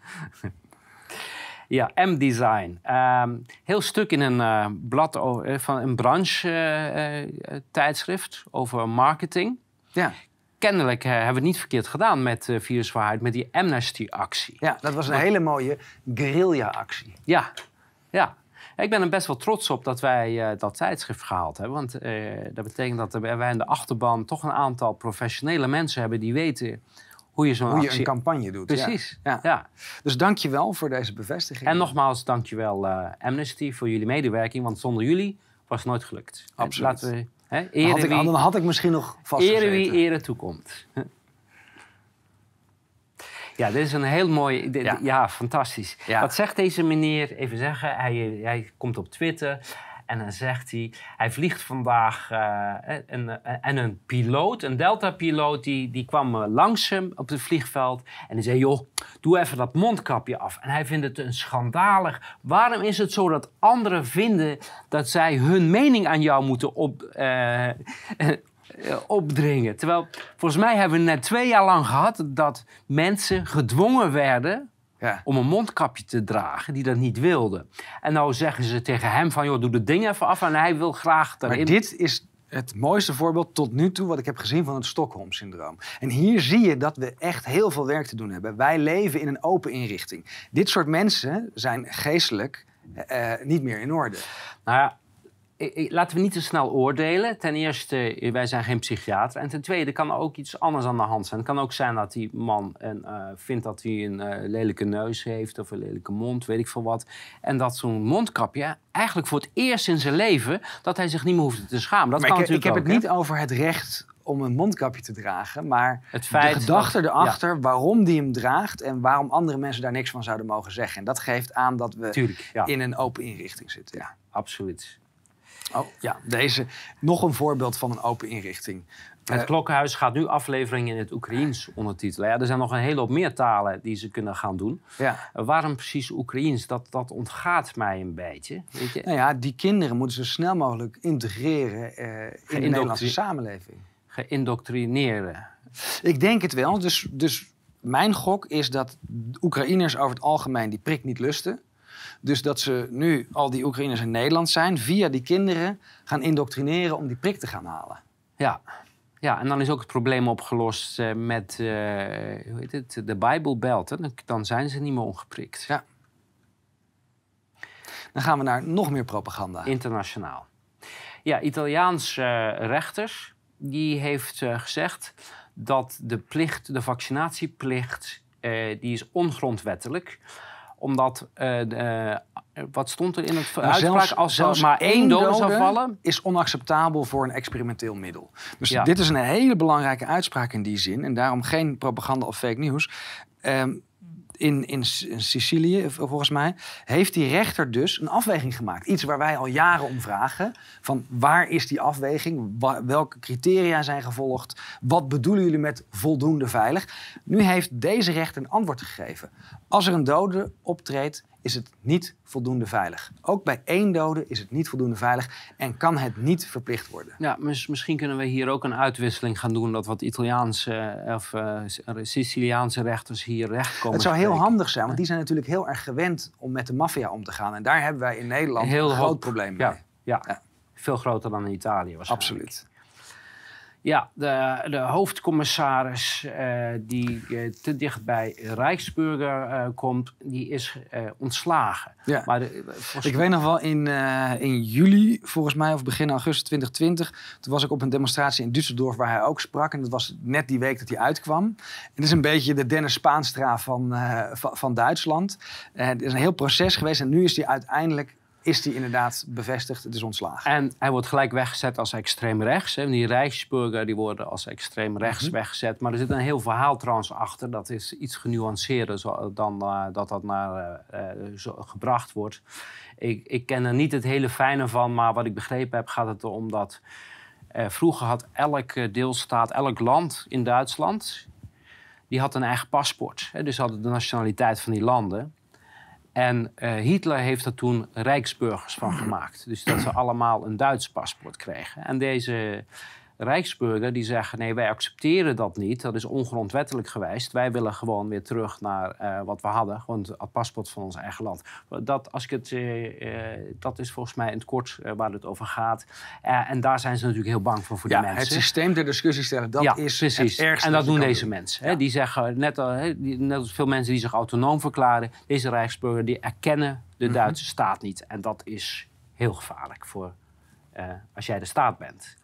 ja, M-design. Ehm, heel stuk in een eh, blad eh, van een branche-tijdschrift over marketing. Ja, Kennelijk eh, hebben we het niet verkeerd gedaan met uh, viruswaarheid, met die Amnesty-actie. ja dat was een hele mooie guerrilla-actie. Ja, ja. Ik ben er best wel trots op dat wij eh, dat tijdschrift gehaald hebben. Want eh, dat betekent dat wij in de achterban toch een aantal professionele mensen hebben die weten hoe je zo'n Hoe je actie... een campagne doet. Precies, Ja. ja. Dus dank je wel voor deze bevestiging. En nogmaals, dankjewel eh Amnesty voor jullie medewerking. Want zonder jullie was het nooit gelukt. Absoluut. Laten we, ere had ik, wie, dan had ik misschien nog vastgezeten. ere wie ere toekomt. Ja, dit is een heel mooi... dit- Ja. ja. fantastisch. Ja. Wat zegt deze meneer? Even zeggen, hij, hij komt op Twitter... En dan zegt hij, hij vliegt vandaag eh, en, en een piloot, een Delta-piloot, die, die kwam eh, langs hem op het vliegveld. En die zei, joh, doe even dat mondkapje af. En hij vindt het een schandalig. Waarom is het zo dat anderen vinden dat zij hun mening aan jou moeten op, eh, opdringen? Terwijl, volgens mij hebben we net twee jaar lang gehad dat mensen gedwongen werden Ja. om een mondkapje te dragen die dat niet wilden. En nou zeggen ze tegen hem van, joh, doe het ding even af. En hij wil graag Maar daarin. dit is het mooiste voorbeeld tot nu toe wat ik heb gezien van het Stockholm-syndroom. En hier zie je dat we echt heel veel werk te doen hebben. Wij leven in een open inrichting. Dit soort mensen zijn geestelijk eh, niet meer in orde. Nou ja, laten we niet te snel oordelen. Ten eerste, wij zijn geen psychiater. En ten tweede kan er ook iets anders aan de hand zijn. Het kan ook zijn dat die man een, vindt dat hij een lelijke neus heeft of een lelijke mond, weet ik veel wat. En dat zo'n mondkapje eigenlijk voor het eerst in zijn leven dat hij zich niet meer hoeft te schamen. Dat maar kan ik, ik heb ook, het hè? niet over het recht om een mondkapje te dragen, maar Het feit de gedachte dat- erachter waarom die hem draagt en waarom andere mensen daar niks van zouden mogen zeggen. En dat geeft aan dat we Tuurlijk, ja, in een open inrichting zitten. Ja. absoluut. Oh, ja, deze nog een voorbeeld van een open inrichting. Het Eh, Klokkenhuis gaat nu afleveringen in het Oekraïens ondertitelen. Ja, er zijn nog een hele hoop meer talen die ze kunnen gaan doen. Ja. Uh, waarom precies Oekraïens? Dat, dat ontgaat mij een beetje. Weet je? Nou ja, die kinderen moeten zo snel mogelijk integreren eh, in de Nederlandse samenleving. Geïndoctrineerde. Ik denk het wel. Dus, dus mijn gok is dat Oekraïners over het algemeen die prik niet lusten. Dus dat ze nu, al die Oekraïners in Nederland zijn, via die kinderen gaan indoctrineren om die prik te gaan halen. Ja. ja, en dan is ook het probleem opgelost eh, met eh, hoe heet het? de Bijbelbelt. hè. Dan, zijn ze niet meer ongeprikt. Ja. Dan gaan we naar nog meer propaganda. Internationaal. Ja, Italiaanse eh, rechters die heeft gezegd dat de plicht, de vaccinatieplicht, die is ongrondwettelijk omdat, eh, de, eh, wat stond er in het uitspraak? zelfs- Als zelfs maar één dode zou vallen, is onacceptabel voor een experimenteel middel. Dus Ja. dit is een hele belangrijke uitspraak in die zin. En daarom geen propaganda of fake nieuws. Ehm, in, in, Sicilië, volgens mij, heeft die rechter dus een afweging gemaakt. Iets waar wij al jaren om vragen. Van waar is die afweging? Welke criteria zijn gevolgd? Wat bedoelen jullie met voldoende veilig? Nu heeft deze rechter een antwoord gegeven. Als er een dode optreedt, is het niet voldoende veilig. Ook bij één dode is het niet voldoende veilig en kan het niet verplicht worden. ja, mis- misschien kunnen we hier ook een uitwisseling gaan doen. Dat wat Italiaanse eh, of eh, Siciliaanse rechters hier recht komen Het zou heel spreken. handig zijn, want die zijn natuurlijk heel erg gewend om met de maffia om te gaan. En daar hebben wij in Nederland Heel een groot hoop- probleem Ja, mee. ja. Ja. veel groter dan in Italië waarschijnlijk. Absoluut. Ja, de, de hoofdcommissaris eh, die eh, te dicht bij Rijksburger eh, komt, die is ontslagen. Ja. Maar de, volgens- Ik weet nog wel, in, in juli, volgens mij, of begin augustus 2020... toen was ik op een demonstratie in Düsseldorf waar hij ook sprak. En dat was net die week dat hij uitkwam. En het is een beetje de Dennis Spaanstra van, van, van Duitsland. Het is een heel proces geweest en nu is hij uiteindelijk... is hij inderdaad bevestigd, het is ontslagen. En hij wordt gelijk weggezet als extreem rechts. Hè. Die Rijksburger die worden als extreem rechts Mhm. weggezet. Maar er zit een heel verhaal trouwens achter. Dat is iets genuanceerder zo- dan eh, dat dat naar eh, eh, zo gebracht wordt. Ik, ik ken er niet het hele fijne van, maar wat ik begrepen heb gaat het erom dat... vroeger had elke deelstaat, elk land in Duitsland... die had een eigen paspoort. Hè. Dus hadden de nationaliteit van die landen. En eh, Hitler heeft er toen Rijksburgers van gemaakt. Dus dat ze allemaal een Duits paspoort kregen. En deze Rijksburger die zeggen: nee, wij accepteren dat niet. Dat is ongrondwettelijk geweest. Wij willen gewoon weer terug naar eh, wat we hadden. Gewoon het paspoort van ons eigen land. Dat, als ik het, eh, eh, dat is volgens mij in het kort waar het over gaat. En daar zijn ze natuurlijk heel bang voor, voor ja, die het mensen. systeem ter discussie stellen, dat ja, is precies. het ergste En dat doen deze doen. mensen. Hè? Die zeggen, net, al, hè, die- net als veel mensen die zich autonoom verklaren, deze Rijksburger die erkennen de Mhm. Duitse staat niet. En dat is heel gevaarlijk voor als jij de staat bent.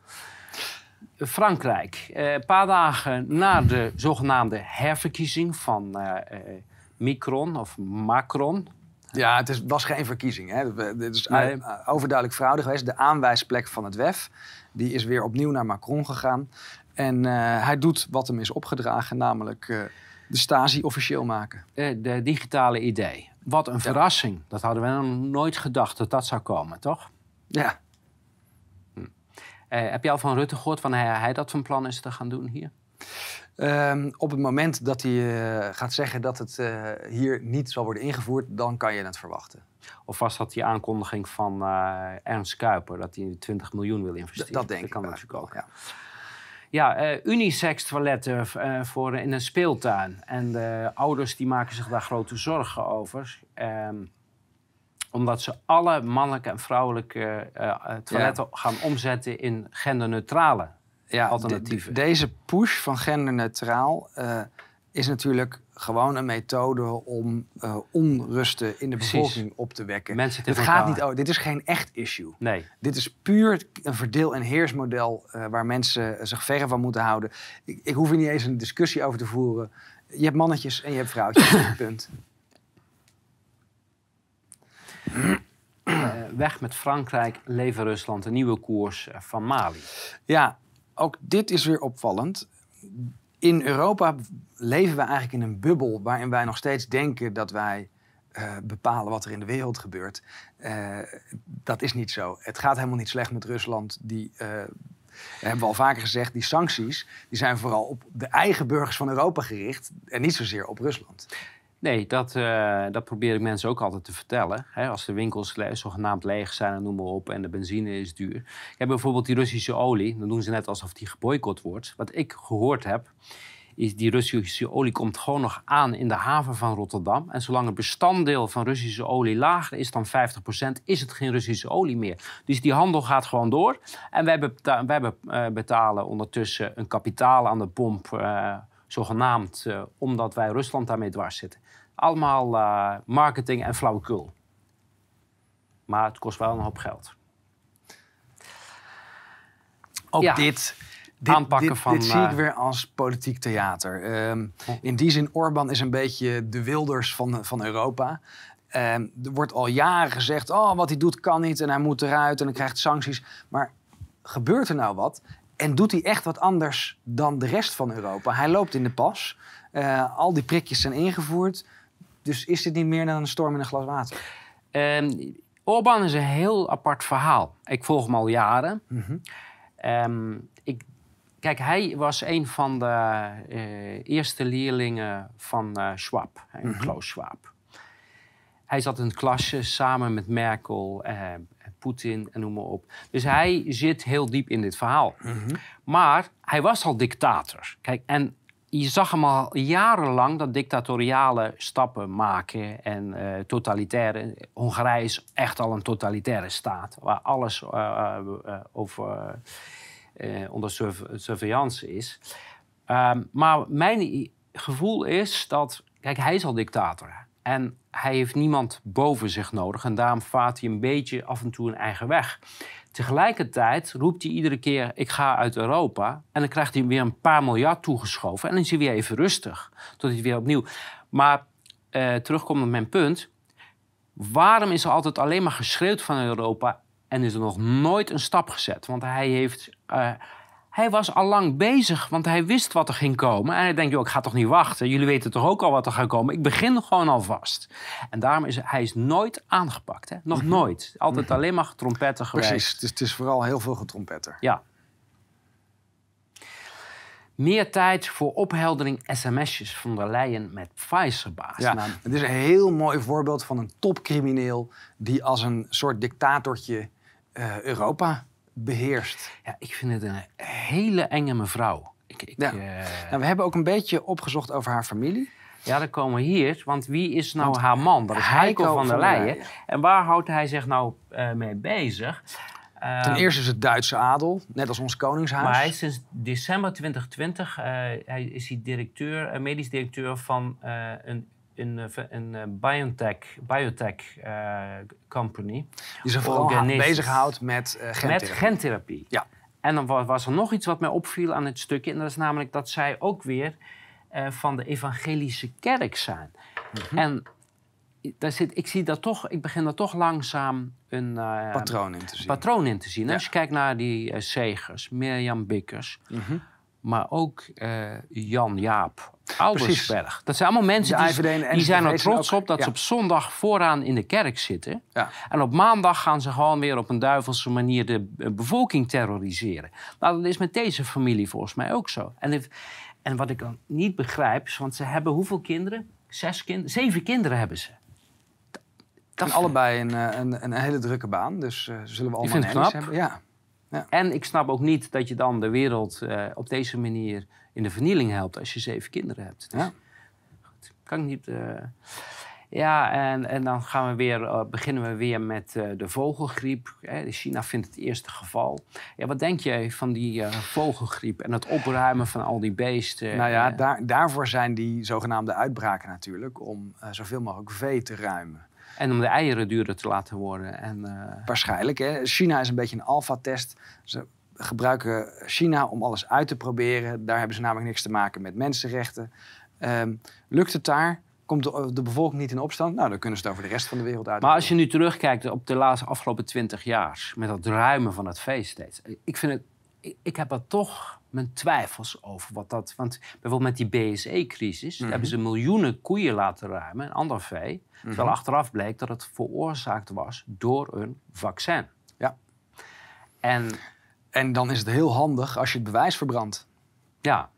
Frankrijk, eh, een paar dagen na de zogenaamde herverkiezing van eh, eh, Micron of Macron. Ja, het is, was geen verkiezing. Hè. Dit is Nee. overduidelijk fraude geweest. De aanwijsplek van het WEF die is weer opnieuw naar Macron gegaan. En eh, hij doet wat hem is opgedragen, namelijk eh, de Stasi officieel maken. Eh, de digitale idee. Wat een verrassing. Dat hadden we nog nooit gedacht dat dat zou komen, toch? Ja, Eh, heb je al van Rutte gehoord wanneer hij, hij dat van plan is te gaan doen hier? Ehm, op het moment dat hij eh, gaat zeggen dat het eh, hier niet zal worden ingevoerd, dan kan je het verwachten. Of was dat die aankondiging van eh, Ernst Kuiper dat hij 20 miljoen wil D- investeren? dat denk ik. kan natuurlijk ook. Ja. Ja, eh, unisex toiletten eh, voor in een speeltuin. En de ouders die maken zich daar grote zorgen over. Ehm, omdat ze alle mannelijke en vrouwelijke eh, eh, toiletten gaan omzetten in genderneutrale. Ja, Alternatieven. de- de- deze push van genderneutraal, eh, is natuurlijk gewoon een methode om uh, onrusten in de Precies. bevolking op te wekken. Mensen Het gaat niet over, dit is geen echt issue. Nee. Dit is puur een verdeel- en heersmodel waar mensen zich verre van moeten houden. Ik, ik hoef hier niet eens een discussie over te voeren. Je hebt mannetjes en je hebt vrouwtjes. Punt. Eh, weg met Frankrijk, leven Rusland, een nieuwe koers eh, van Mali. Ja, ook dit is weer opvallend. In Europa leven we eigenlijk in een bubbel waarin wij nog steeds denken dat wij eh, bepalen wat er in de wereld gebeurt. Dat is niet zo. Het gaat helemaal niet slecht met Rusland. Die, eh, hebben we al vaker gezegd, die sancties die zijn vooral op de eigen burgers van Europa gericht en niet zozeer op Rusland. Nee, dat, eh, dat probeer ik mensen ook altijd te vertellen. Als de winkels zogenaamd leeg zijn en noem maar op en de benzine is duur. Ik heb bijvoorbeeld die Russische olie. Dan doen ze net alsof die geboycott wordt. Wat ik gehoord heb, is die Russische olie komt gewoon nog aan in de haven van Rotterdam. En zolang het bestanddeel van Russische olie lager is dan 50%, is het geen Russische olie meer. Dus die handel gaat gewoon door. En wij, beta- wij be- eh, betalen ondertussen een kapitaal aan de pomp, eh, zogenaamd, omdat wij Rusland daarmee dwars zitten. Allemaal eh, marketing en flauwekul. Maar het kost wel een hoop geld. Ook Ja. dit, dit, Aanpakken dit, van, dit zie ik eh, weer als politiek theater. Ehm, in die zin, Orbán is een beetje de wilders van, van Europa. Ehm, er wordt al jaren gezegd, oh, wat hij doet kan niet en hij moet eruit en hij krijgt sancties. Maar gebeurt er nou wat? En doet hij echt wat anders dan de rest van Europa? Hij loopt in de pas. Eh, al die prikjes zijn ingevoerd. Dus is dit niet meer dan een storm in een glas water? Ehm Orbán is een heel apart verhaal. Ik volg hem al jaren. Mhm. Ehm, ik, kijk, hij was een van de eh, eerste leerlingen van eh, Schwab, Mhm. Klaus Schwab. Hij zat in het klasje samen met Merkel, eh, Poetin en noem maar op. Dus hij zit heel diep in dit verhaal. Mhm. Maar hij was al dictator. Kijk, en je zag hem al jarenlang dat dictatoriale stappen maken en eh, totalitaire. Hongarije is echt al een totalitaire staat waar alles eh, eh, over, onder surve- surveillance is. Ehm, maar mijn gevoel is dat, kijk, hij is al dictator. En hij heeft niemand boven zich nodig. En daarom vaart hij een beetje af en toe een eigen weg. Tegelijkertijd roept hij iedere keer: Ik ga uit Europa. En dan krijgt hij weer een paar miljard toegeschoven. En dan is hij weer even rustig. Tot hij weer opnieuw. Maar eh terugkomt op mijn punt. Waarom is er altijd alleen maar geschreeuwd van Europa en is er nog nooit een stap gezet? Want hij heeft. eh, hij was al lang bezig, want hij wist wat er ging komen. En hij denkt, joh, ik ga toch niet wachten. Jullie weten toch ook al wat er gaat komen. Ik begin gewoon alvast. En daarom is hij is nooit aangepakt. Hè? Nog nooit. Altijd alleen maar trompetten geweest. Precies, het is, het is vooral heel veel getrompetter. Ja. Meer tijd voor opheldering sms'jes van der Leyen met Pfizer-baas. Ja, Nou, het is een heel mooi voorbeeld van een topcrimineel die als een soort dictatortje eh, Europa beheerst. ja, ik vind het een hele enge mevrouw. Ik, ik, Ja. eh, Nou, we hebben ook een beetje opgezocht over haar familie. Ja, dan komen we hier. Want wie is nou Want haar man? Dat is Heiko Heiko van der Leyen. Leyen. En waar houdt hij zich nou eh, mee bezig? Eh, Ten eerste is het Duitse adel, net als ons koningshuis. maar hij is sinds december 2020 eh, hij is hij directeur, eh, medisch directeur van eh, een, een, eh, een, eh, biotech, biotech eh, company. die zich vooral bezighoudt met uh, Met gentherapie. Ja. En dan wa- was er nog iets wat mij opviel aan het stukje. En dat is namelijk dat zij ook weer eh, van de evangelische kerk zijn. Mhm. En daar zit, ik zie dat toch, ik begin daar toch langzaam een eh, patroon in te zien. patroon in te zien. Ja. Als je kijkt naar die eh, zegers, Mirjam Bikkers, Mhm. Maar ook eh, Jan Jaap Albersberg. Dat zijn allemaal mensen die, IVD en de die zijn er trots ook- op dat ja. ze op zondag vooraan in de kerk zitten. Ja. En op maandag gaan ze gewoon weer op een duivelse manier de eh, bevolking terroriseren. Nou, dat is met deze familie volgens mij ook zo. En, en wat ik dan niet begrijp, is, want ze hebben hoeveel kinderen? Zes kinderen? Zeven kinderen hebben ze. En allebei een, eh, een, een hele drukke baan, dus eh, zullen we allemaal vind het hebben. Ja. En ik snap ook niet dat je dan de wereld eh, op deze manier in de vernieling helpt als je zeven kinderen hebt. Dus, Ja. goed, kan ik niet. eh. Ja, en, en dan gaan we weer, uh, beginnen we weer met uh, de vogelgriep. Hè. China vindt het eerste geval. Ja, wat denk jij van die uh, vogelgriep en het opruimen van al die beesten? Nou ja, daar, daarvoor zijn die zogenaamde uitbraken natuurlijk, om zoveel mogelijk vee te ruimen. En om de eieren duurder te laten worden. En, Waarschijnlijk. Hè. China is een beetje een alfa-test. Ze gebruiken China om alles uit te proberen. Daar hebben ze namelijk niks te maken met mensenrechten. Um, lukt het daar? Komt de, de, bevolking niet in opstand? Nou, dan kunnen ze het over de rest van de wereld uit. Maar als je nu terugkijkt op de laatste afgelopen twintig jaar, met dat ruimen van het feest steeds. Ik vind het, ik, ik heb er toch mijn twijfels over wat dat. Want bijvoorbeeld met die BSE-crisis Mhm. hebben ze miljoenen koeien laten ruimen, en ander vee. Terwijl achteraf bleek dat het veroorzaakt was door een vaccin. Ja. En En dan is het heel handig als je het bewijs verbrandt. ja,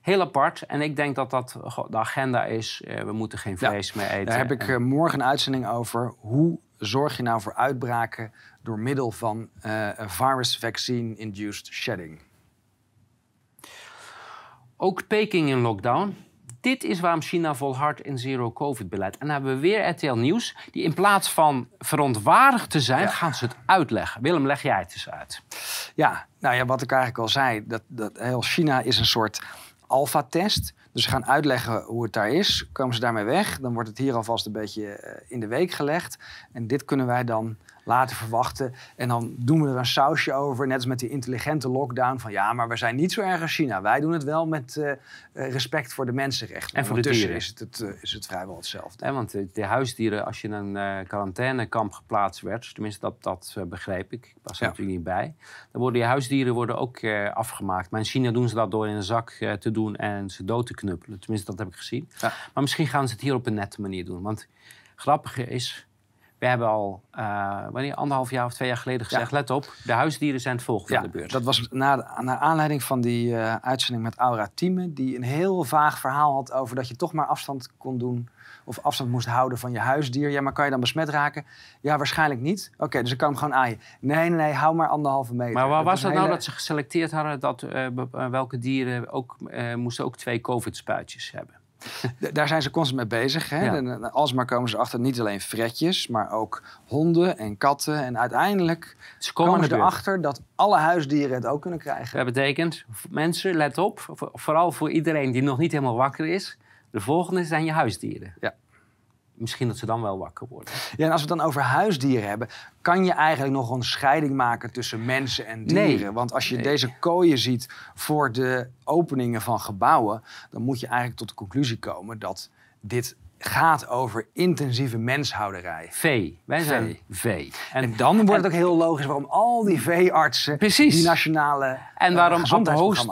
heel apart. En ik denk dat dat de agenda is. eh, we moeten geen Ja, vlees meer eten. Daar heb ik En- eh, morgen een uitzending over. Hoe zorg je nou voor uitbraken door middel van eh, een virus vaccine-induced shedding? Ook Peking in lockdown. Dit is waarom China volhardt in zero-covid-beleid. En dan hebben we weer RTL Nieuws. Die in plaats van verontwaardigd te zijn, Ja. gaan ze het uitleggen. Willem, leg jij het eens uit. Ja, nou ja, wat ik eigenlijk al zei, dat, dat heel China is een soort alfa-test. Dus ze gaan uitleggen hoe het daar is. Komen ze daarmee weg, dan wordt het hier alvast een beetje eh, in de week gelegd. En dit kunnen wij dan laten verwachten. En dan doen we er een sausje over, net als met die intelligente lockdown. Van ja, maar we zijn niet zo erg als China. Wij doen het wel met eh, eh, respect voor de mensenrechten. En voor de dieren. is het, het, eh, is het vrijwel hetzelfde. Want de, huisdieren, als je in een quarantainekamp geplaatst werd... tenminste, dat, dat begreep ik. Ik was er Ja. natuurlijk niet bij. Dan worden die huisdieren worden ook afgemaakt. Maar in China doen ze dat door in een zak te doen en ze dood te knuppelen. Tenminste, dat heb ik gezien. Ja. Maar misschien gaan ze het hier op een nette manier doen. Want grappige is... We hebben al eh, wanneer, anderhalf jaar of twee jaar geleden gezegd... let op, de huisdieren zijn het volgende Ja, aan de beurt. dat was na, naar aanleiding van die eh, uitzending met Aura Thieme... die een heel vaag verhaal had over dat je toch maar afstand kon doen... of afstand moest houden van je huisdier. Ja, maar kan je dan besmet raken? Ja, waarschijnlijk niet. Oké, dus ik kan hem gewoon aaien. Nee, nee, nee, hou maar anderhalve meter. Maar waar was het nou dat ze geselecteerd hadden... dat eh, welke dieren ook, moesten ook twee covid-spuitjes hebben? Daar zijn ze constant mee bezig. Hè? Ja. En, alsmaar komen ze achter niet alleen fretjes, maar ook honden en katten. En uiteindelijk Ze komen, komen ze erachter dat alle huisdieren het ook kunnen krijgen. Dat betekent, mensen, let op, voor- vooral voor iedereen die nog niet helemaal wakker is. De volgende zijn je huisdieren. Ja. Misschien dat ze dan wel wakker worden. Ja, en als we het dan over huisdieren hebben, kan je eigenlijk nog een scheiding maken tussen mensen en Nee. dieren? Want als je Nee. deze kooien ziet voor de openingen van gebouwen, dan moet je eigenlijk tot de conclusie komen dat dit gaat over intensieve menshouderij. Vee. Wij zijn Vee. En, dan wordt het ook heel logisch waarom al die veeartsen Precies. die nationale En eh, waarom Ant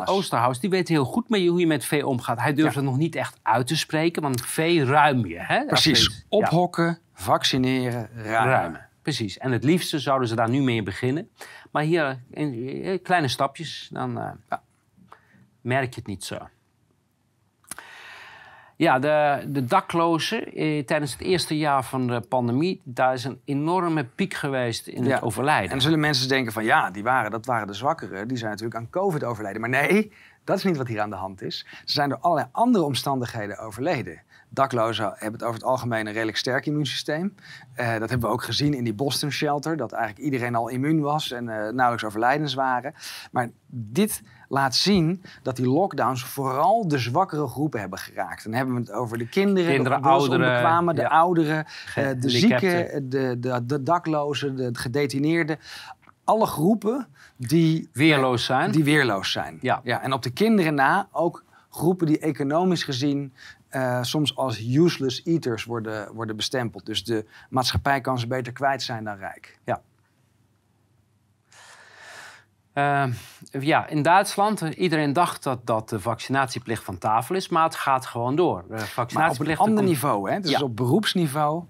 Oosterhuis, die weet heel goed mee hoe je met vee omgaat. Hij durft Ja. het nog niet echt uit te spreken, want vee ruim je. Hè? Precies, ja. ophokken, vaccineren, ruimen. ruimen. Precies. En het liefste zouden ze daar nu mee beginnen. Maar hier, in, in kleine stapjes, dan eh, Ja. merk je het niet zo. Ja, de, de daklozen eh, tijdens het eerste jaar van de pandemie... daar is een enorme piek geweest in Ja. het overlijden. En dan zullen mensen denken van ja, die waren, dat waren de zwakkeren. Die zijn natuurlijk aan COVID overleden. Maar nee, dat is niet wat hier aan de hand is. Ze zijn door allerlei andere omstandigheden overleden. Daklozen hebben het over het algemeen een redelijk sterk immuunsysteem. Eh, dat hebben we ook gezien in die Boston Shelter. Dat eigenlijk iedereen al immuun was en eh, nauwelijks overlijdens waren. Maar dit laat zien dat die lockdowns vooral de zwakkere groepen hebben geraakt. Dan hebben we het over de kinderen, Kinderen, de ouderen, de ja. ouderen, eh, de zieken, de, de, de daklozen, de gedetineerden. Alle groepen die, Weerloos zijn. die weerloos zijn. Ja. Ja, en op de kinderen na ook groepen die economisch gezien eh, soms als useless eaters worden, worden bestempeld. Dus de maatschappij kan ze beter kwijt zijn dan rijk. Eh, ja, in Duitsland, iedereen dacht dat, dat de vaccinatieplicht van tafel is, maar het gaat gewoon door. De Maar op een vaccinatieplicht ander komt- niveau, hè? dus Ja. op beroepsniveau.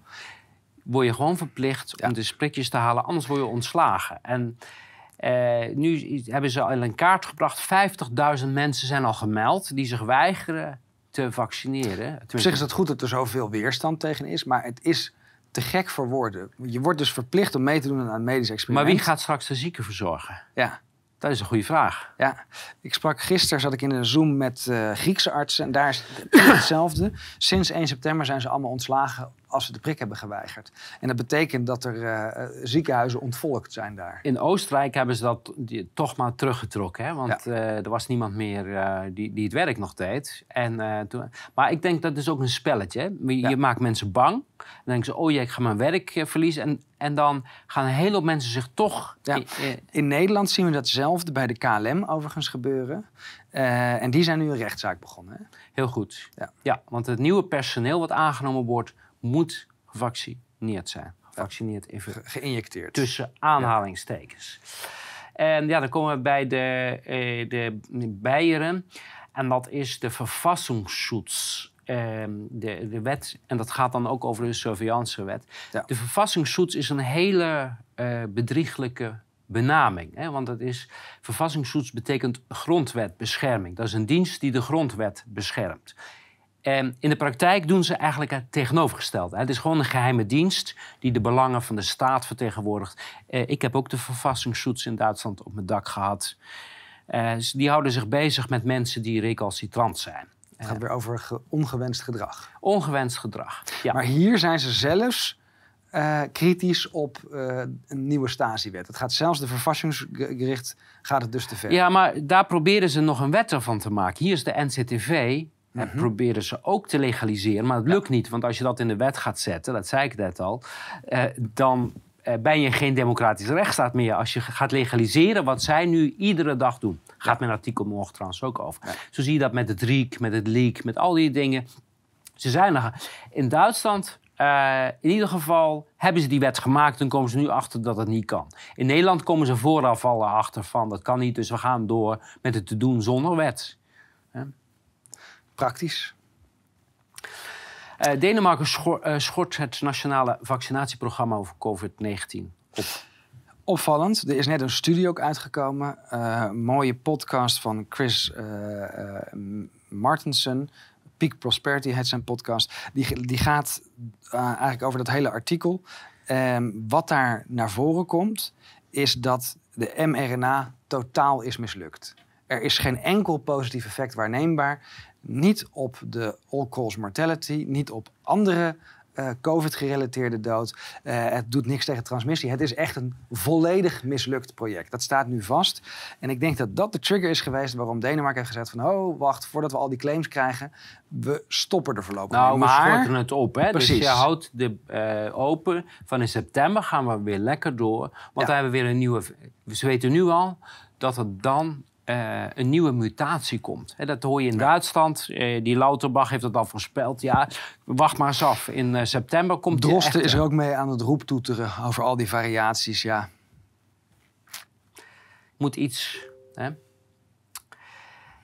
word je gewoon verplicht Ja. om de sprikjes te halen, anders word je ontslagen. En eh, nu hebben ze al in kaart gebracht, 50.000 mensen zijn al gemeld die zich weigeren te vaccineren. Op zich is het goed dat er zoveel weerstand tegen is, maar het is te gek voor woorden. Je wordt dus verplicht om mee te doen aan een medisch maar experiment. wie gaat straks de zieken verzorgen? Ja, Dat is een goede vraag. Ja, ik sprak gisteren, zat ik in een Zoom met eh, Griekse artsen. En daar is het hetzelfde. Sinds 1 september zijn ze allemaal ontslagen als ze de prik hebben geweigerd. En dat betekent dat er eh, ziekenhuizen ontvolkt zijn daar. In Oostenrijk hebben ze dat die, toch maar teruggetrokken. Hè? Want Ja. eh, er was niemand meer die, die het werk nog deed. En, toen, maar ik denk dat is ook een spelletje. Hè? Je Ja. maakt mensen bang. Dan denken ze, oh jee, ik ga mijn werk verliezen. En, en dan gaan een hele hoop mensen zich toch... Ja. eh, In Nederland zien we datzelfde bij de KLM overigens gebeuren. Eh, en die zijn nu een rechtszaak begonnen. Hè? heel goed. Ja. want het nieuwe personeel wat aangenomen wordt... moet gevaccineerd zijn. Gevaccineerd even Ge- Geïnjecteerd. tussen aanhalingstekens. En ja, dan komen we bij de, eh, de Beieren. En dat is de Verfassungsschutz. Ehm, de, de wet, en dat gaat dan ook over de surveillancewet. Ja. De Verfassungsschutz is een hele eh, bedrieglijke benaming. Hè? Want het is, Verfassungsschutz betekent grondwetbescherming. Dat is een dienst die de grondwet beschermt. En in de praktijk doen ze eigenlijk het tegenovergestelde. Het is gewoon een geheime dienst die de belangen van de staat vertegenwoordigt. Eh, ik heb ook de Verfassungsschutz in Duitsland op mijn dak gehad. Eh, dus die houden zich bezig met mensen die recalcitrant zijn. Het gaat weer over ge- ongewenst gedrag. Ongewenst gedrag. Ja. Maar hier zijn ze zelfs eh, kritisch op eh, een nieuwe Stasi-wet. Het gaat zelfs de verfassingsgericht gaat het dus te ver. Ja, maar daar proberen ze nog een wet van te maken. Hier is de NCTV. Mhm. Dat proberen ze ook te legaliseren. Maar het lukt niet. Want als je dat in de wet gaat zetten, dat zei ik net al, eh, dan eh, ben je geen democratische rechtsstaat meer. Als je gaat legaliseren wat zij nu iedere dag doen. Gaat mijn artikel morgen trouwens ook over. Ja. Zo zie je dat met het RIEK, met het leak, met al die dingen. Ze zijn er. In Duitsland, eh, in ieder geval, hebben ze die wet gemaakt en komen ze nu achter dat het niet kan. In Nederland komen ze vooraf al achter van dat kan niet, dus we gaan door met het te doen zonder wet. Praktisch. Eh, Denemarken eh, schort het nationale vaccinatieprogramma over COVID-19 op. Opvallend, er is net een studie ook uitgekomen. eh, een mooie podcast van Chris eh eh, Martensen. Peak Prosperity heet zijn podcast. Die, die gaat eh, eigenlijk over dat hele artikel. Ehm, wat daar naar voren komt, is dat de mRNA totaal is mislukt. Er is geen enkel positief effect waarneembaar. Niet op de all-cause mortality, niet op andere eh, COVID-gerelateerde dood. Eh, het doet niks tegen transmissie. Het is echt een volledig mislukt project. Dat staat nu vast. En ik denk dat dat de trigger is geweest waarom Denemarken heeft gezegd van... oh, wacht, voordat we al die claims krijgen, we stoppen er voorlopig Nou, mee. we Maar schorten het op. Hè? Dus Precies. je houdt de eh, open. Van in september gaan we weer lekker door. Want Ja. we hebben weer een nieuwe... Ze weten nu al dat er dan eh, een nieuwe mutatie komt. Dat hoor je in Duitsland. Eh, die Lauterbach heeft het al voorspeld. Ja, wacht maar eens af. In eh, september komt Drosten echte. is er ook mee aan het roeptoeteren over al die variaties. Ja, moet iets. Hè?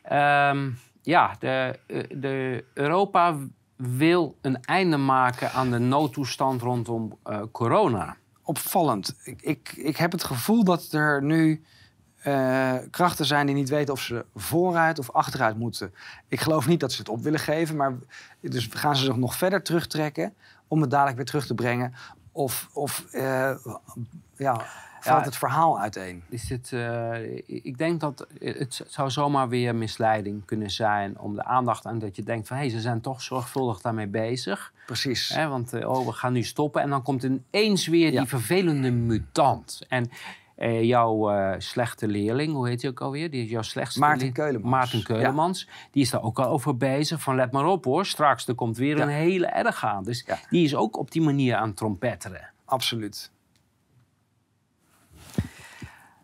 Ehm, ja, de, de Europa wil een einde maken aan de noodtoestand rondom corona. opvallend. Ik, ik, ik heb het gevoel dat er nu eh, krachten zijn die niet weten of ze vooruit of achteruit moeten. Ik geloof niet dat ze het op willen geven, maar dus gaan ze zich nog verder terugtrekken om het dadelijk weer terug te brengen? Of, of eh, ja, valt Ja, het verhaal uiteen? Is dit, eh, ik denk dat het zou zomaar weer misleiding kunnen zijn om de aandacht aan dat je denkt van hé, ze zijn toch zorgvuldig daarmee bezig. Precies. Hè, want oh, we gaan nu stoppen en dan komt ineens weer Ja. die vervelende mutant. En eh, jouw eh, slechte leerling, hoe heet hij ook alweer? Die is jouw slechtste Maarten Keulemans. Maarten Keulemans. Die is daar ook al over bezig. Van let maar op hoor, straks er komt weer Ja. een hele erg aan. Dus Ja. die is ook op die manier aan het trompetteren. Absoluut.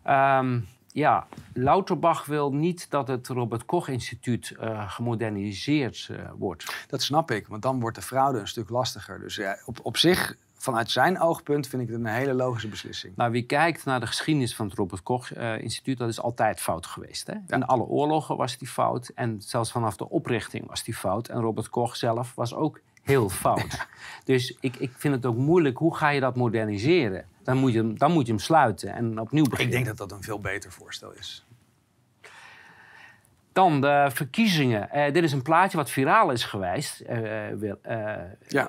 Ehm, ja, Lauterbach wil niet dat het Robert Koch Instituut eh, gemoderniseerd wordt. Dat snap ik, want dan wordt de fraude een stuk lastiger. Dus ja, op, op zich, vanuit zijn oogpunt, vind ik het een hele logische beslissing. Nou, wie kijkt naar de geschiedenis van het Robert Koch eh, Instituut, dat is altijd fout geweest. Hè? In alle oorlogen was die fout en zelfs vanaf de oprichting was die fout. En Robert Koch zelf was ook heel fout. Dus ik, ik vind het ook moeilijk, hoe ga je dat moderniseren? Dan moet je hem, dan moet je hem sluiten en opnieuw beginnen. Ik denk dat dat een veel beter voorstel is. Dan de verkiezingen. Eh, dit is een plaatje wat viraal is geweest. eh, eh, Ja.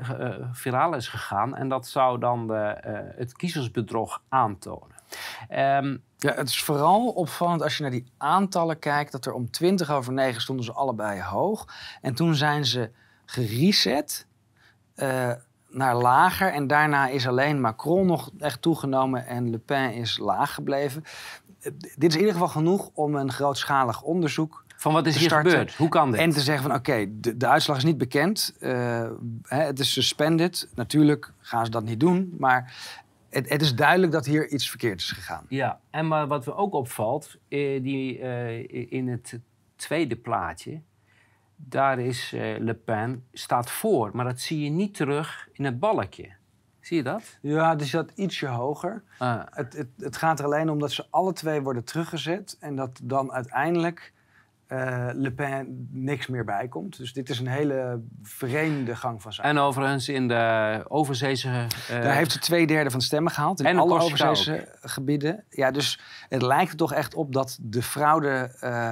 viraal is gegaan. En dat zou dan de, het kiezersbedrog aantonen. Ehm, Ja, het is vooral opvallend als je naar die aantallen kijkt... dat er om 20 over 9 stonden ze allebei hoog. En toen zijn ze gereset naar lager. En daarna is alleen Macron nog echt toegenomen en Le Pen is laag gebleven. Dit is in ieder geval genoeg om een grootschalig onderzoek Van wat is hier starten. gebeurd? Hoe kan dit? En te zeggen van oké, de, de uitslag is niet bekend. eh, hè, het is suspended. Natuurlijk gaan ze dat niet doen. Maar het, het is duidelijk dat hier iets verkeerd is gegaan. Ja, en maar wat we ook opvalt, eh, die, eh, in het tweede plaatje, daar is Le Pen staat voor, maar dat zie je niet terug in het balkje. Zie je dat? Ja, dus dat ietsje hoger. Ah, Het, het, het gaat er alleen om dat ze alle twee worden teruggezet. En dat dan uiteindelijk eh, Le Pen niks meer bijkomt. Dus dit is een hele vreemde gang van zaken. en overigens in de overzeese... eh, Daar heeft ze twee derde van de stemmen gehaald. In en alle overzeese gebieden. Ja, dus het lijkt er toch echt op dat de fraude eh,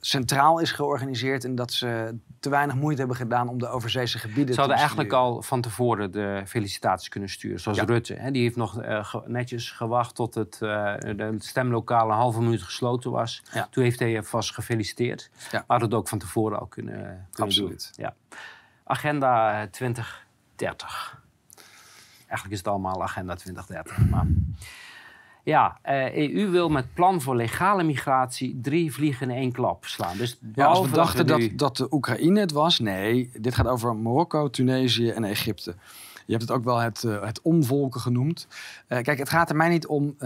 centraal is georganiseerd. En dat ze te weinig moeite hebben gedaan om de overzeese gebieden Ze te hadden eigenlijk al van tevoren de felicitaties kunnen sturen, zoals Ja. Rutte. Hè, die heeft nog eh, ge- netjes gewacht tot het, eh, de stemlokaal een halve minuut gesloten was. Ja. Toen heeft hij vast gefeliciteerd. Ja. Maar het ook van tevoren al kunnen, kunnen Absoluut. doen. Ja. Agenda eh, 2030. Eigenlijk is het allemaal Agenda 2030. Maar... Ja, eh, EU wil met plan voor legale migratie drie vliegen in één klap slaan. Dus Ja, als we dachten dat, nu- dat de Oekraïne het was, nee, dit gaat over Marokko, Tunesië en Egypte. Je hebt het ook wel het, eh, het omvolken genoemd. Eh, kijk, het gaat er mij niet om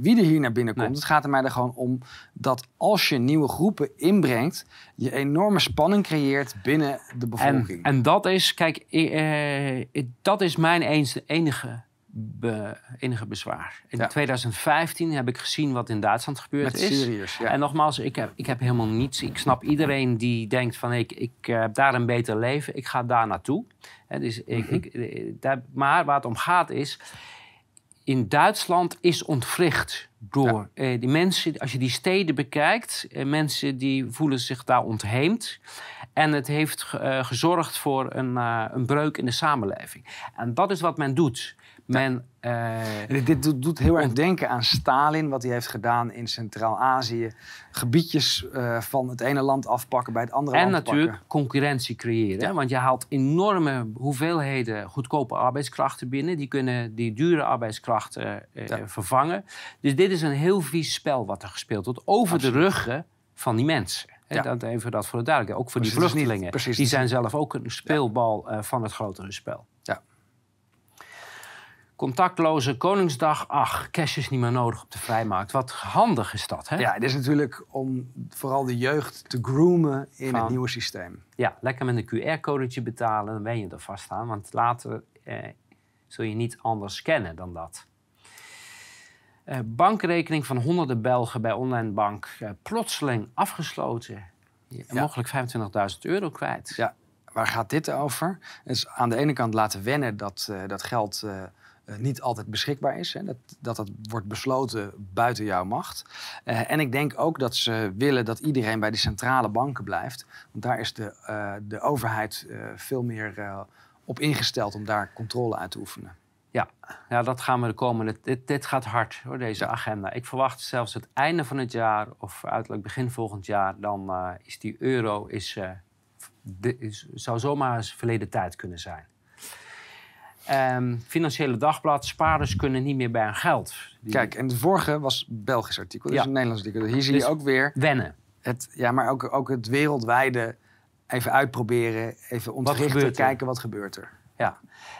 wie er hier naar binnen komt. Nee. Het gaat er mij er gewoon om dat als je nieuwe groepen inbrengt, je enorme spanning creëert binnen de En, bevolking. en dat is, kijk, dat is mijn enige, be- enige bezwaar. In Ja. 2015 heb ik gezien wat in Duitsland gebeurd Met is. Syriërs. Ja. En nogmaals, ik heb, ik heb helemaal niets. Ik snap iedereen die denkt van ik, ik eh, heb daar een beter leven. Ik ga daar naartoe. Hè, dus ik, Mhm. ik, eh, daar, maar waar het om gaat is... In Duitsland is ontwricht door eh, die mensen... Als je die steden bekijkt, eh, mensen die voelen zich daar ontheemd. En het heeft ge- gezorgd voor een, een breuk in de samenleving. En dat is wat men doet. Men... eh, En dit, dit doet, heel erg denken aan Stalin, wat hij heeft gedaan in Centraal-Azië. Gebiedjes eh, van het ene land afpakken bij het andere En land natuurlijk pakken. concurrentie creëren. Want je haalt enorme hoeveelheden goedkope arbeidskrachten binnen. Die kunnen die dure arbeidskrachten eh, Ja. vervangen. Dus dit is een heel vies spel wat er gespeeld wordt. Over de ruggen van die mensen. Ja. dat even dat voor de duidelijkheid. Ook voor die niet- vluchtelingen. precies, die zijn zelf ook een speelbal van het grotere spel. Ja. Contactloze Koningsdag. Ach, cash is niet meer nodig op de vrijmarkt. Wat handig is dat, hè? Ja, dit is natuurlijk om vooral de jeugd te groomen in Van- het nieuwe systeem. Ja, lekker met een QR-codetje betalen, dan ben je er vast aan. Want later eh, zul je niet anders scannen dan dat. Eh, bankrekening van honderden Belgen bij Online Bank eh, plotseling afgesloten. Ja. Mogelijk 25.000 euro kwijt. Ja, waar gaat dit over? Het is aan de ene kant laten wennen dat eh, dat geld eh, eh, niet altijd beschikbaar is. Hè? Dat, dat dat wordt besloten buiten jouw macht. Eh, en ik denk ook dat ze willen dat iedereen bij die centrale banken blijft. Want daar is de, eh, de overheid veel meer op ingesteld om daar controle uit te oefenen. Ja, dat gaan we de komende... Dit, dit gaat hard, hoor, deze agenda. Ik verwacht zelfs het einde van het jaar... of uiterlijk begin volgend jaar... dan is die euro... Is, de- is, zou zomaar eens verleden tijd kunnen zijn. Ehm, Financiële Dagblad. Spaarders kunnen niet meer bij hun geld. Die Kijk, en de vorige was Belgisch artikel, dus Ja. een Nederlands artikel. Hier zie Dus- je ook weer Wennen. het, ja, maar ook, ook het wereldwijde even uitproberen, even ontwrichten, er? kijken wat gebeurt er. Ja.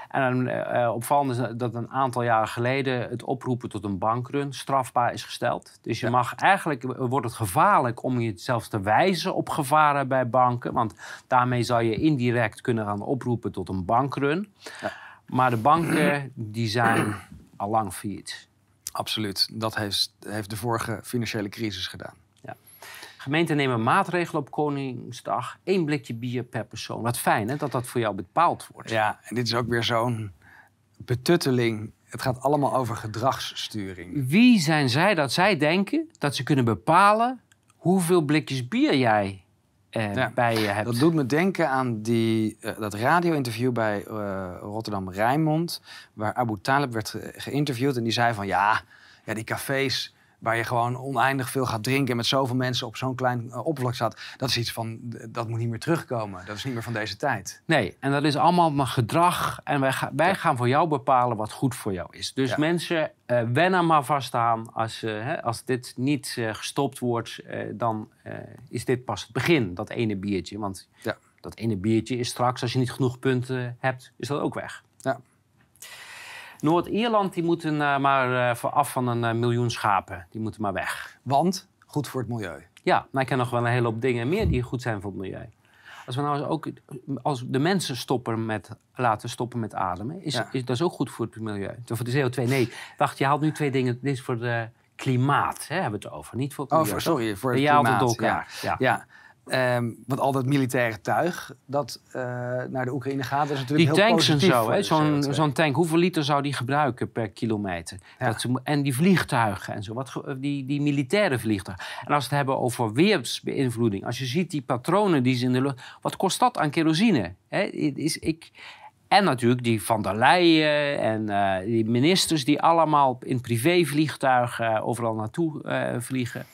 En eh, opvallend is dat een aantal jaren geleden het oproepen tot een bankrun strafbaar is gesteld. Dus je Ja. mag eigenlijk wordt het gevaarlijk om je zelfs te wijzen op gevaren bij banken. Want daarmee zou je indirect kunnen gaan oproepen tot een bankrun. Ja. Maar de banken die zijn al lang failliet. Absoluut. Dat heeft, heeft de vorige financiële crisis gedaan. Gemeenten nemen maatregelen op Koningsdag. Eén blikje bier per persoon. Wat fijn hè, dat dat voor jou bepaald wordt. Ja, en dit is ook weer zo'n betutteling. Het gaat allemaal over gedragssturing. Wie zijn zij dat zij denken dat ze kunnen bepalen hoeveel blikjes bier jij eh, Ja, bij je hebt? Dat doet me denken aan die, eh, dat radio-interview bij eh, Rotterdam Rijnmond... waar Abu Talib werd ge- geïnterviewd en die zei van... ja, ja die cafés, waar je gewoon oneindig veel gaat drinken en met zoveel mensen op zo'n klein uh, oppervlak staat, dat is iets van, dat moet niet meer terugkomen. Dat is niet meer van deze tijd. Nee, en dat is allemaal maar gedrag. En wij, ga, wij gaan voor jou bepalen wat goed voor jou is. Dus mensen, uh, wennen maar vast aan. Als, uh, hè, als dit niet gestopt wordt, dan is dit pas het begin, dat ene biertje. Want ja. dat ene biertje is straks, als je niet genoeg punten hebt, is dat ook weg. Ja. Noord-Ierland, die moeten uh, maar uh, af van een uh, miljoen schapen. Die moeten maar weg. Want goed voor het milieu. Ja, maar ik ken nog wel een hele hoop dingen meer die goed zijn voor het milieu. Als we nou eens ook, als de mensen stoppen met, laten stoppen met ademen, is, is dat is ook goed voor het milieu. Voor de CO2, nee. Wacht, je haalt nu twee dingen. Dit is voor het klimaat, hè, hebben we het over. Niet voor het milieu. Oh, sorry, voor het klimaat. ja. ja. ja. Um, want al dat militaire tuig dat uh, naar de Oekraïne gaat, is natuurlijk die heel tanks en zo, zo'n zo tank, hoeveel liter zou die gebruiken per kilometer? Ja. Dat en die vliegtuigen en zo, wat, die, die militaire vliegtuigen. En als we het hebben over weersbeïnvloeding, als je ziet die patronen die ze in de lucht, wat kost dat aan kerosine? He, is, ik, en natuurlijk die Van der Leyen en uh, die ministers die allemaal in privévliegtuigen overal naartoe uh, vliegen.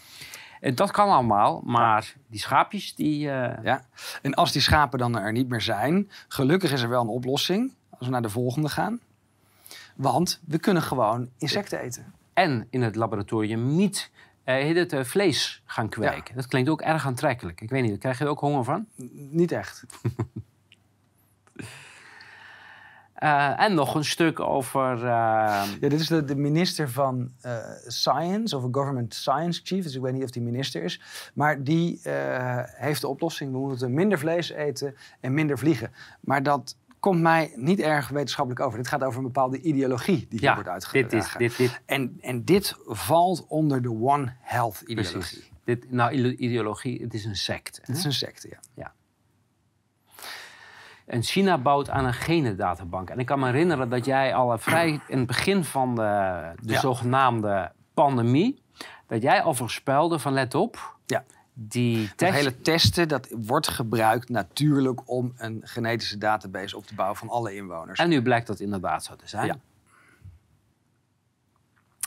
En dat kan allemaal, maar die schaapjes die... Uh... Ja, en als die schapen dan er niet meer zijn... gelukkig is er wel een oplossing als we naar de volgende gaan. Want we kunnen gewoon insecten eten. En in het laboratorium niet uh, het, uh, vlees gaan kweken. Ja. Dat klinkt ook erg aantrekkelijk. Ik weet niet, krijg je er ook honger van? niet echt. Uh, en nog een stuk over. Uh... Ja, dit is de, de minister van uh, Science, of een Government Science Chief. Dus ik weet niet of die minister is. Maar die heeft de oplossing. We moeten minder vlees eten en minder vliegen. Maar dat komt mij niet erg wetenschappelijk over. Dit gaat over een bepaalde ideologie die hier wordt uitgedragen. Dit is, dit, dit. En, en dit valt onder de One Health ideologie. Precies. Dit, nou, ideologie, het is een secte. Het is een secte, ja. ja. En China bouwt aan een genendatabank. En ik kan me herinneren dat jij al vrij in het begin van de, de ja. zogenaamde pandemie... dat jij al voorspelde van let op... Ja. Die test... Hele testen dat wordt gebruikt natuurlijk om een genetische database op te bouwen van alle inwoners. En nu blijkt dat inderdaad zo te zijn. Ja.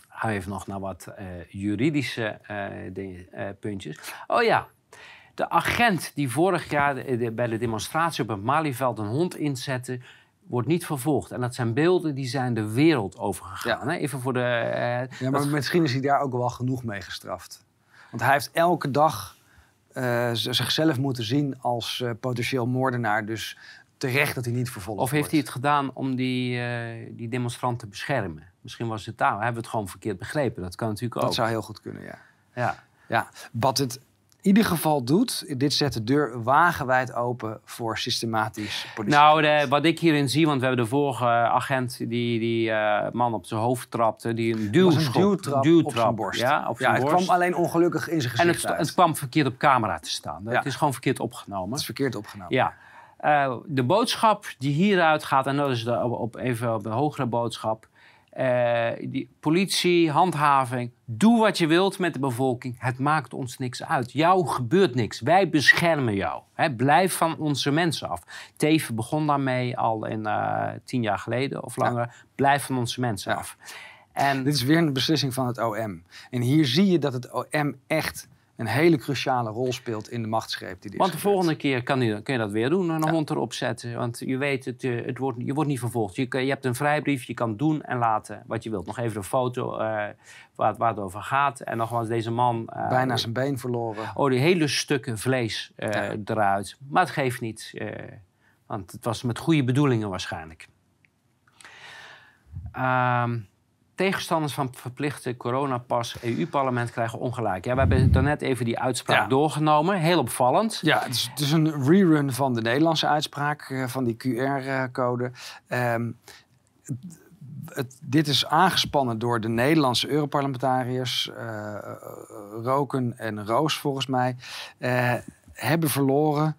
Hou even nog naar wat uh, juridische uh, dingen, uh, puntjes. Oh ja, de agent die vorig jaar bij de demonstratie op het Malieveld een hond inzette, wordt niet vervolgd. En dat zijn beelden die zijn de wereld overgegaan. Ja. Hè? Even voor de. Uh, ja, maar dat... misschien is hij daar ook wel genoeg mee gestraft. Want hij heeft elke dag uh, zichzelf moeten zien als uh, potentieel moordenaar. Dus terecht dat hij niet vervolgd wordt. Of heeft hij het gedaan om die, die demonstrant te beschermen? Misschien was het daar. Hebben we het gewoon verkeerd begrepen? Dat kan natuurlijk ook. Dat zou heel goed kunnen, ja. Ja. ja. Wat het ieder geval doet, dit zet de deur wagenwijd open voor systematisch politie. Nou, de, wat ik hierin zie, want we hebben de vorige agent die die uh, man op zijn hoofd trapte, die een duwschop, duwtrap, duwtrap op zijn borst. Ja, op zijn ja, het borst. kwam alleen ongelukkig in zijn gezicht En het, het, kwam verkeerd op camera te staan. Ja. Het is gewoon verkeerd opgenomen. Het is verkeerd opgenomen. Ja. Uh, de boodschap die hieruit gaat, en dat is de, op, even op de hogere boodschap. Uh, die politie, handhaving, doe wat je wilt met de bevolking. Het maakt ons niks uit. Jou gebeurt niks. Wij beschermen jou. Hè, blijf van onze mensen af. Teven begon daarmee al in uh, tien jaar geleden of langer. Ja. Blijf van onze mensen Ja. af. En Dit is weer een beslissing van het OM. En hier zie je dat het OM echt een hele cruciale rol speelt in de machtsgreep die dit Want de gebeurt. volgende keer kan je, kun je dat weer doen, een Ja. hond erop zetten. Want je weet, het, eh, het wordt, je wordt niet vervolgd. Je, je hebt een vrijbrief, je kan doen en laten wat je wilt. Nog even een foto eh, waar, het- waar het over gaat. En nogmaals, deze man... eh, Bijna zijn been verloren. Oh, die hele stukken vlees Ja. eruit. Maar het geeft niet. want het was met goede bedoelingen waarschijnlijk. Ehm, tegenstanders van verplichte coronapas EU-parlement krijgen ongelijk. Ja, we hebben daarnet even die uitspraak Ja. doorgenomen. Heel opvallend. Ja, het is, het is een rerun van de Nederlandse uitspraak eh, van die QR-code. Ehm, het- dit is aangespannen door de Nederlandse Europarlementariërs, eh, Roken en Roos volgens mij, hebben verloren.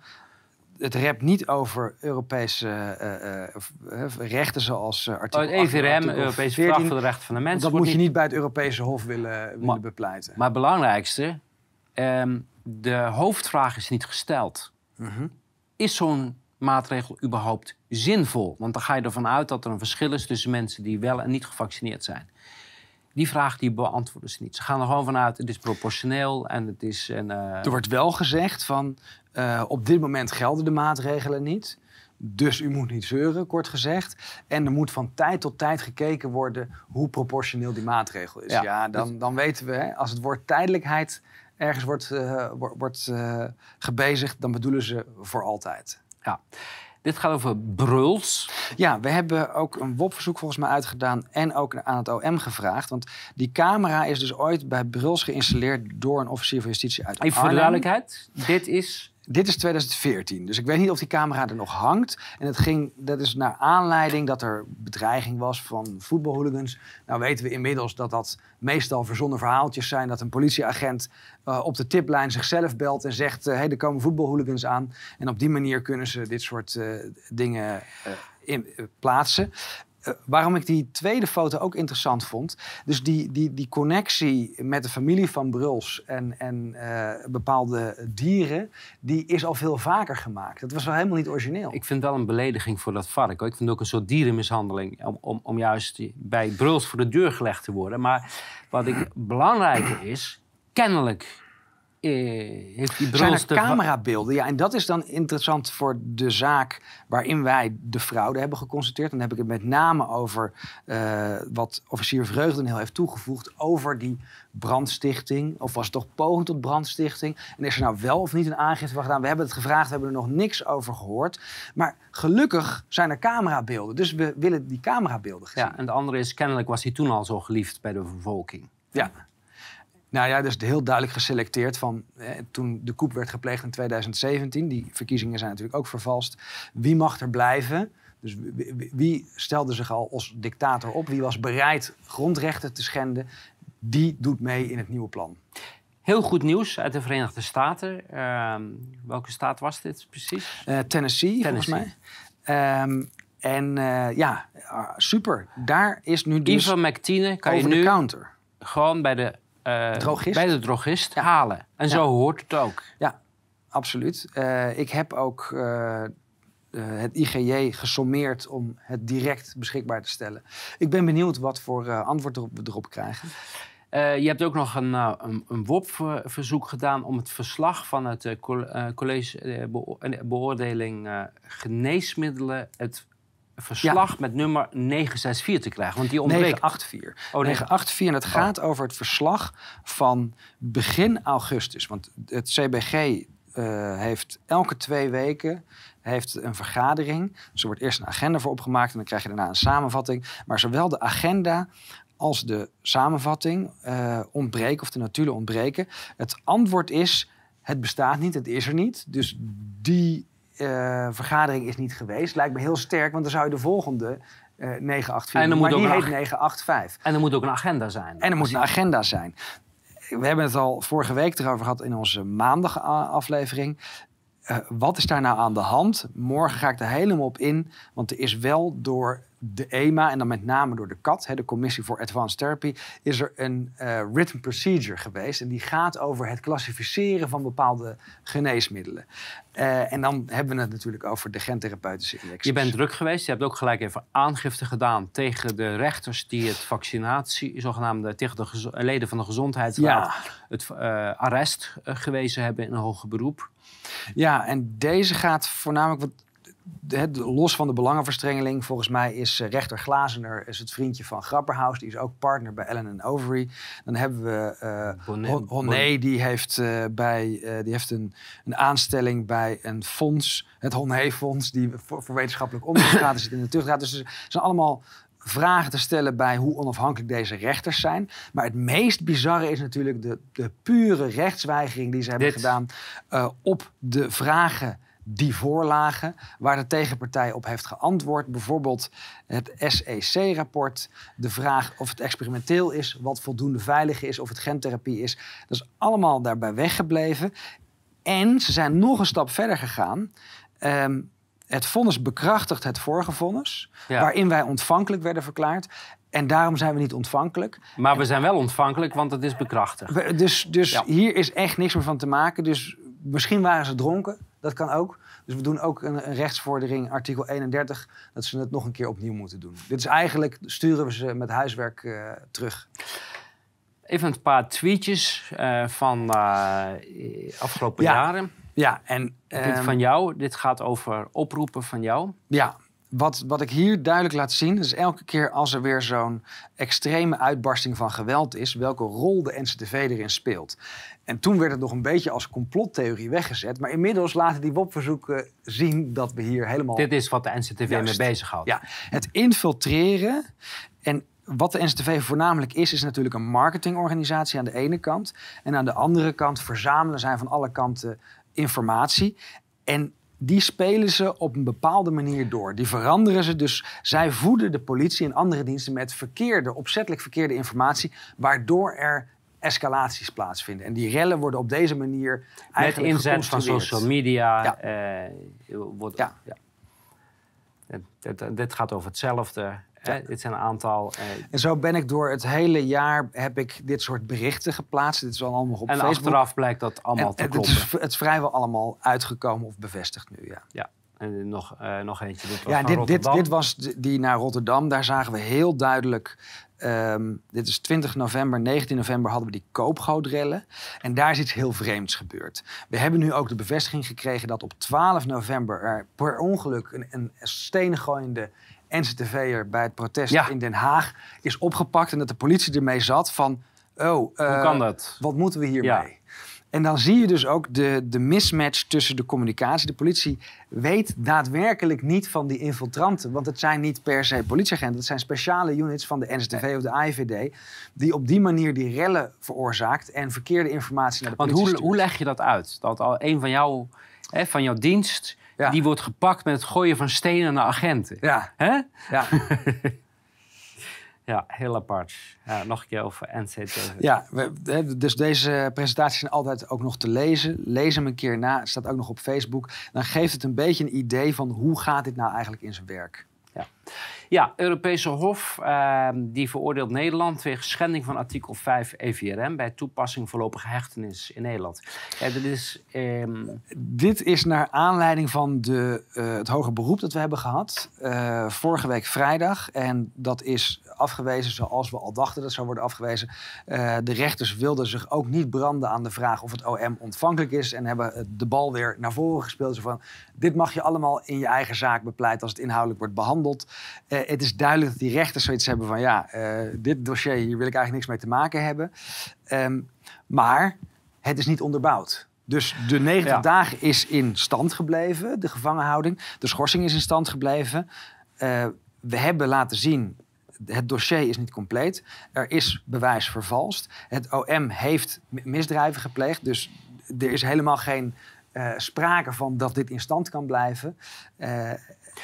Het rept niet over Europese eh, eh, eh, rechten zoals Oh, artikel het 8 en EVRM, artikel Europese 14. Verdrag voor de Rechten van de Mens. Dat moet je niet bij het Europese Hof willen, willen Maar- bepleiten. Maar het belangrijkste, ehm, de hoofdvraag is niet gesteld. Mhm. Is zo'n maatregel überhaupt zinvol? Want dan ga je ervan uit dat er een verschil is tussen mensen die wel en niet gevaccineerd zijn. Die vraag die beantwoorden ze niet. Ze gaan er gewoon vanuit, het is proportioneel en het is... Een, uh... Er wordt wel gezegd van, uh, op dit moment gelden de maatregelen niet. Dus u moet niet zeuren, kort gezegd. En er moet van tijd tot tijd gekeken worden hoe proportioneel die maatregel is. Ja, ja dan, dan weten we, hè, als het woord tijdelijkheid ergens wordt, uh, wordt uh, gebezigd, dan bedoelen ze voor altijd. Ja. Dit gaat over Bruls. Ja, we hebben ook een WOP-verzoek volgens mij uitgedaan en ook aan het OM gevraagd. Want die camera is dus ooit bij Bruls geïnstalleerd door een officier van justitie uit Even voor de duidelijkheid, dit is dit is 2014, dus ik weet niet of die camera er nog hangt. En het ging, dat is naar aanleiding dat er bedreiging was van voetbalhooligans. Nou weten we inmiddels dat dat meestal verzonnen verhaaltjes zijn. Dat een politieagent uh, op de tiplijn zichzelf belt en zegt... hé, uh, hey, er komen voetbalhooligans aan. En op die manier kunnen ze dit soort uh, dingen in, plaatsen. Uh, waarom ik die tweede foto ook interessant vond. Dus die, die, die connectie met de familie van Bruls en, en uh, bepaalde dieren, die is al veel vaker gemaakt. Dat was wel helemaal niet origineel. Ik vind wel een belediging voor dat vark. Ik vind ook een soort dierenmishandeling om, om, om juist bij Bruls voor de deur gelegd te worden. Maar wat ik belangrijker is, kennelijk uh, heeft die Zijn er camerabeelden? Ja, en dat is dan interessant voor de zaak waarin wij de fraude hebben geconstateerd. Dan heb ik het met name over uh, wat officier Vreugdenheel heeft toegevoegd over die brandstichting. Of was het toch poging tot brandstichting? En is er nou wel of niet een aangifte van gedaan? We hebben het gevraagd, we hebben er nog niks over gehoord. Maar gelukkig zijn er camerabeelden. Dus we willen die camerabeelden zien. Ja, en de andere is, kennelijk was hij toen al zo geliefd bij de bevolking. Ja. Nou ja, dus heel duidelijk geselecteerd van toen de coup werd gepleegd in 2017. Die verkiezingen zijn natuurlijk ook vervalst. Wie mag er blijven? Dus wie, wie stelde zich al als dictator op? Wie was bereid grondrechten te schenden? Die doet mee in het nieuwe plan. Heel goed nieuws uit de Verenigde Staten. Uh, welke staat was dit precies? Uh, Tennessee, Tennessee, volgens mij. Um, en uh, ja, super. Daar is nu dus... Ivan McTine kan je nu counter. gewoon bij de drogist? bij de drogist halen. En zo hoort het ook. Ja, absoluut. Uh, ik heb ook uh, het IGJ gesommeerd om het direct beschikbaar te stellen. Ik ben benieuwd wat voor antwoord we erop krijgen. je hebt ook nog een, een, een WOP-verzoek gedaan om het verslag van het college beoordeling geneesmiddelen, het verslag met nummer 964 te krijgen. Want die ontbreekt. 984. Oh, 984. En het gaat over het verslag van begin augustus. Want het CBG uh, eh, heeft elke twee weken heeft een vergadering. Dus er wordt eerst een agenda voor opgemaakt en dan krijg je daarna een samenvatting. Maar zowel de agenda als de samenvatting uh, ontbreken, of de natuurlijk ontbreken. Het antwoord is: het bestaat niet, het is er niet. Dus die uh, vergadering is niet geweest. Lijkt me heel sterk, want dan zou je de volgende uh, 984 en dan maar die heet 985. En er moet ook een agenda zijn. En er moet een agenda zijn. We hebben het al vorige week erover gehad in onze maandag aflevering. Uh, wat is daar nou aan de hand? Morgen ga ik er helemaal op in. Want er is wel door de EMA en dan met name door de CAT, de Commissie voor Advanced Therapy, is er een uh, written procedure geweest. En die gaat over het klassificeren van bepaalde geneesmiddelen. Uh, en dan hebben we het natuurlijk over de gentherapeutische index. Je bent druk geweest. Je hebt ook gelijk even aangifte gedaan tegen de rechters die het vaccinatie, zogenaamde, tegen de leden van de gezondheidsraad, ja. het uh, arrest gewezen hebben in een hoger beroep. Ja, en deze gaat voornamelijk wat los van de belangenverstrengeling, volgens mij is uh, rechter Glazener is het vriendje van Grapperhaus. Die is ook partner bij Ellen Overy. Dan hebben we uh, die heeft, uh, bij, die heeft een, een aanstelling bij een fonds, het Honné-fonds, die voor, voor wetenschappelijk onderzoek gaat. zit in de tuchtraad. Dus er zijn allemaal vragen te stellen bij hoe onafhankelijk deze rechters zijn. Maar het meest bizarre is natuurlijk de, de pure rechtsweigering die ze hebben gedaan op de vragen die voorlagen, waar de tegenpartij op heeft geantwoord. Bijvoorbeeld het SEC-rapport, de vraag of het experimenteel is, wat voldoende veilig is, of het gentherapie is. Dat is allemaal daarbij weggebleven. En ze zijn nog een stap verder gegaan. Um, het vonnis bekrachtigt het vorige vonnis, waarin wij ontvankelijk werden verklaard. En daarom zijn we niet ontvankelijk. Maar we zijn wel ontvankelijk, want het is bekrachtigd. Dus, dus hier is echt niks meer van te maken. Dus misschien waren ze dronken, dat kan ook. Dus we doen ook een, een rechtsvordering, artikel 31, dat ze het nog een keer opnieuw moeten doen. Dit is eigenlijk, sturen we ze met huiswerk uh, terug. Even een paar tweetjes uh, van uh, afgelopen Ja. jaren. Ja, en Dit ehm, van jou, dit gaat over oproepen van jou. Ja, wat, wat ik hier duidelijk laat zien, is elke keer als er weer zo'n extreme uitbarsting van geweld is, welke rol de NCTV erin speelt. En toen werd het nog een beetje als complottheorie weggezet, maar inmiddels laten die WOP-verzoeken zien dat we hier helemaal... Dit is wat de NCTV Juist. mee bezighoudt. Ja, het infiltreren en wat de NCTV voornamelijk is, is natuurlijk een marketingorganisatie aan de ene kant. En aan de andere kant verzamelen zij van alle kanten informatie. En die spelen ze op een bepaalde manier door. Die veranderen ze. Dus zij voeden de politie en andere diensten met verkeerde, opzettelijk verkeerde informatie, waardoor er escalaties plaatsvinden. En die rellen worden op deze manier Met eigenlijk inzet van social media. Ja. eh, wordt, Ja. Dit, dit- dit gaat over hetzelfde. Dit zijn een aantal. eh, En zo ben ik door het hele jaar heb ik dit soort berichten geplaatst. Dit is al allemaal op en Facebook. achteraf blijkt dat allemaal en, te en het, kloppen. is, het is vrijwel allemaal uitgekomen of bevestigd nu, ja. Ja. En nog, eh, nog eentje. Dit was Ja, dit, dit, dit was die naar Rotterdam. Daar zagen we heel duidelijk... ehm, dit is 20 november, 19 november hadden we die koopgoudrellen. En daar is iets heel vreemds gebeurd. We hebben nu ook de bevestiging gekregen dat op 12 november... er per ongeluk een, een stenengooiende NCTV'er bij het protest Ja. in Den Haag is opgepakt. En dat de politie ermee zat van... Oh, Hoe eh, kan dat? Wat moeten we hiermee? Ja. En dan zie je dus ook de, de mismatch tussen de communicatie. De politie weet daadwerkelijk niet van die infiltranten. Want het zijn niet per se politieagenten. Het zijn speciale units van de NSTV of de AIVD... die op die manier die rellen veroorzaakt... en verkeerde informatie naar de Want politie hoe, hoe leg je dat uit? Dat al een van, jou, hè, van jouw dienst, Ja. die wordt gepakt met het gooien van stenen naar agenten. Ja, Hè? ja, Ja, heel apart. Ja, nog een keer over NCTV. ja. We- dus deze presentaties zijn altijd ook nog te lezen. Lees hem een keer na. Het staat ook nog op Facebook. Dan geeft het een beetje een idee van hoe gaat dit nou eigenlijk in zijn werk. Ja, Europese Hof ehm, die veroordeelt Nederland wegens schending van artikel 5 EVRM bij toepassing voorlopige hechtenis in Nederland. Ja, dit is. ehm, Dit is naar aanleiding van de, eh, het hoger beroep dat we hebben gehad. eh, vorige week vrijdag. En dat is afgewezen zoals we al dachten dat zou worden afgewezen. Eh, de rechters wilden zich ook niet branden aan de vraag of het OM ontvankelijk is. En hebben de bal weer naar voren gespeeld. Zo van, dit mag je allemaal in je eigen zaak bepleiten als het inhoudelijk wordt behandeld. Eh, het is duidelijk dat die rechters zoiets hebben van... ja, eh, dit dossier hier wil ik eigenlijk niks mee te maken hebben. Ehm, maar het is niet onderbouwd. Dus de 90 Ja. dagen is in stand gebleven, de gevangenhouding. De schorsing is in stand gebleven. Eh, we hebben laten zien, het dossier is niet compleet. Er is bewijs vervalst. Het OM heeft mi- misdrijven gepleegd. Dus er is helemaal geen eh, sprake van dat dit in stand kan blijven. Eh,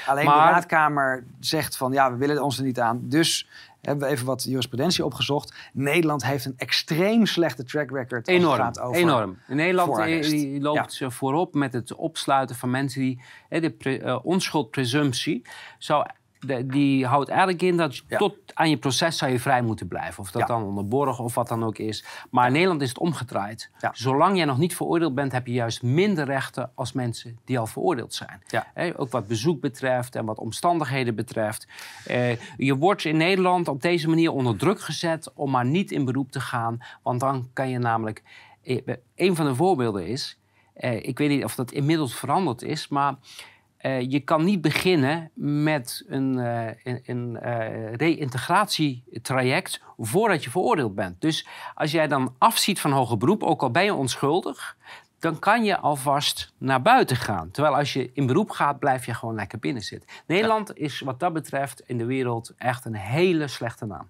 alleen Maar- de raadkamer zegt van ja, we willen ons er niet aan. Dus hebben we even wat jurisprudentie opgezocht. Nederland heeft een extreem slechte track record als Enorm, het gaat over enorm. Nederland eh, die loopt eh, voorop met het opsluiten van mensen die de pre- onschuldpresumptie zou. De- die houdt eigenlijk in dat Ja. tot aan je proces zou je vrij moeten blijven. Of dat Ja. dan onder borg of wat dan ook is. Maar in Nederland is het omgedraaid. Ja. Zolang jij nog niet veroordeeld bent, heb je juist minder rechten als mensen die al veroordeeld zijn. Ook wat bezoek betreft en wat omstandigheden betreft. Eh, je wordt in Nederland op deze manier onder druk gezet om maar niet in beroep te gaan. Want dan kan je namelijk. eh, Een van de voorbeelden is. eh, ik weet niet of dat inmiddels veranderd is, maar. Eh, je kan niet beginnen met een, een, een eh, reïntegratietraject voordat je veroordeeld bent. Dus als jij dan afziet van hoger beroep, ook al ben je onschuldig, dan kan je alvast naar buiten gaan. Terwijl als je in beroep gaat, blijf je gewoon lekker binnen zitten. Nederland is wat dat betreft in de wereld echt een hele slechte naam.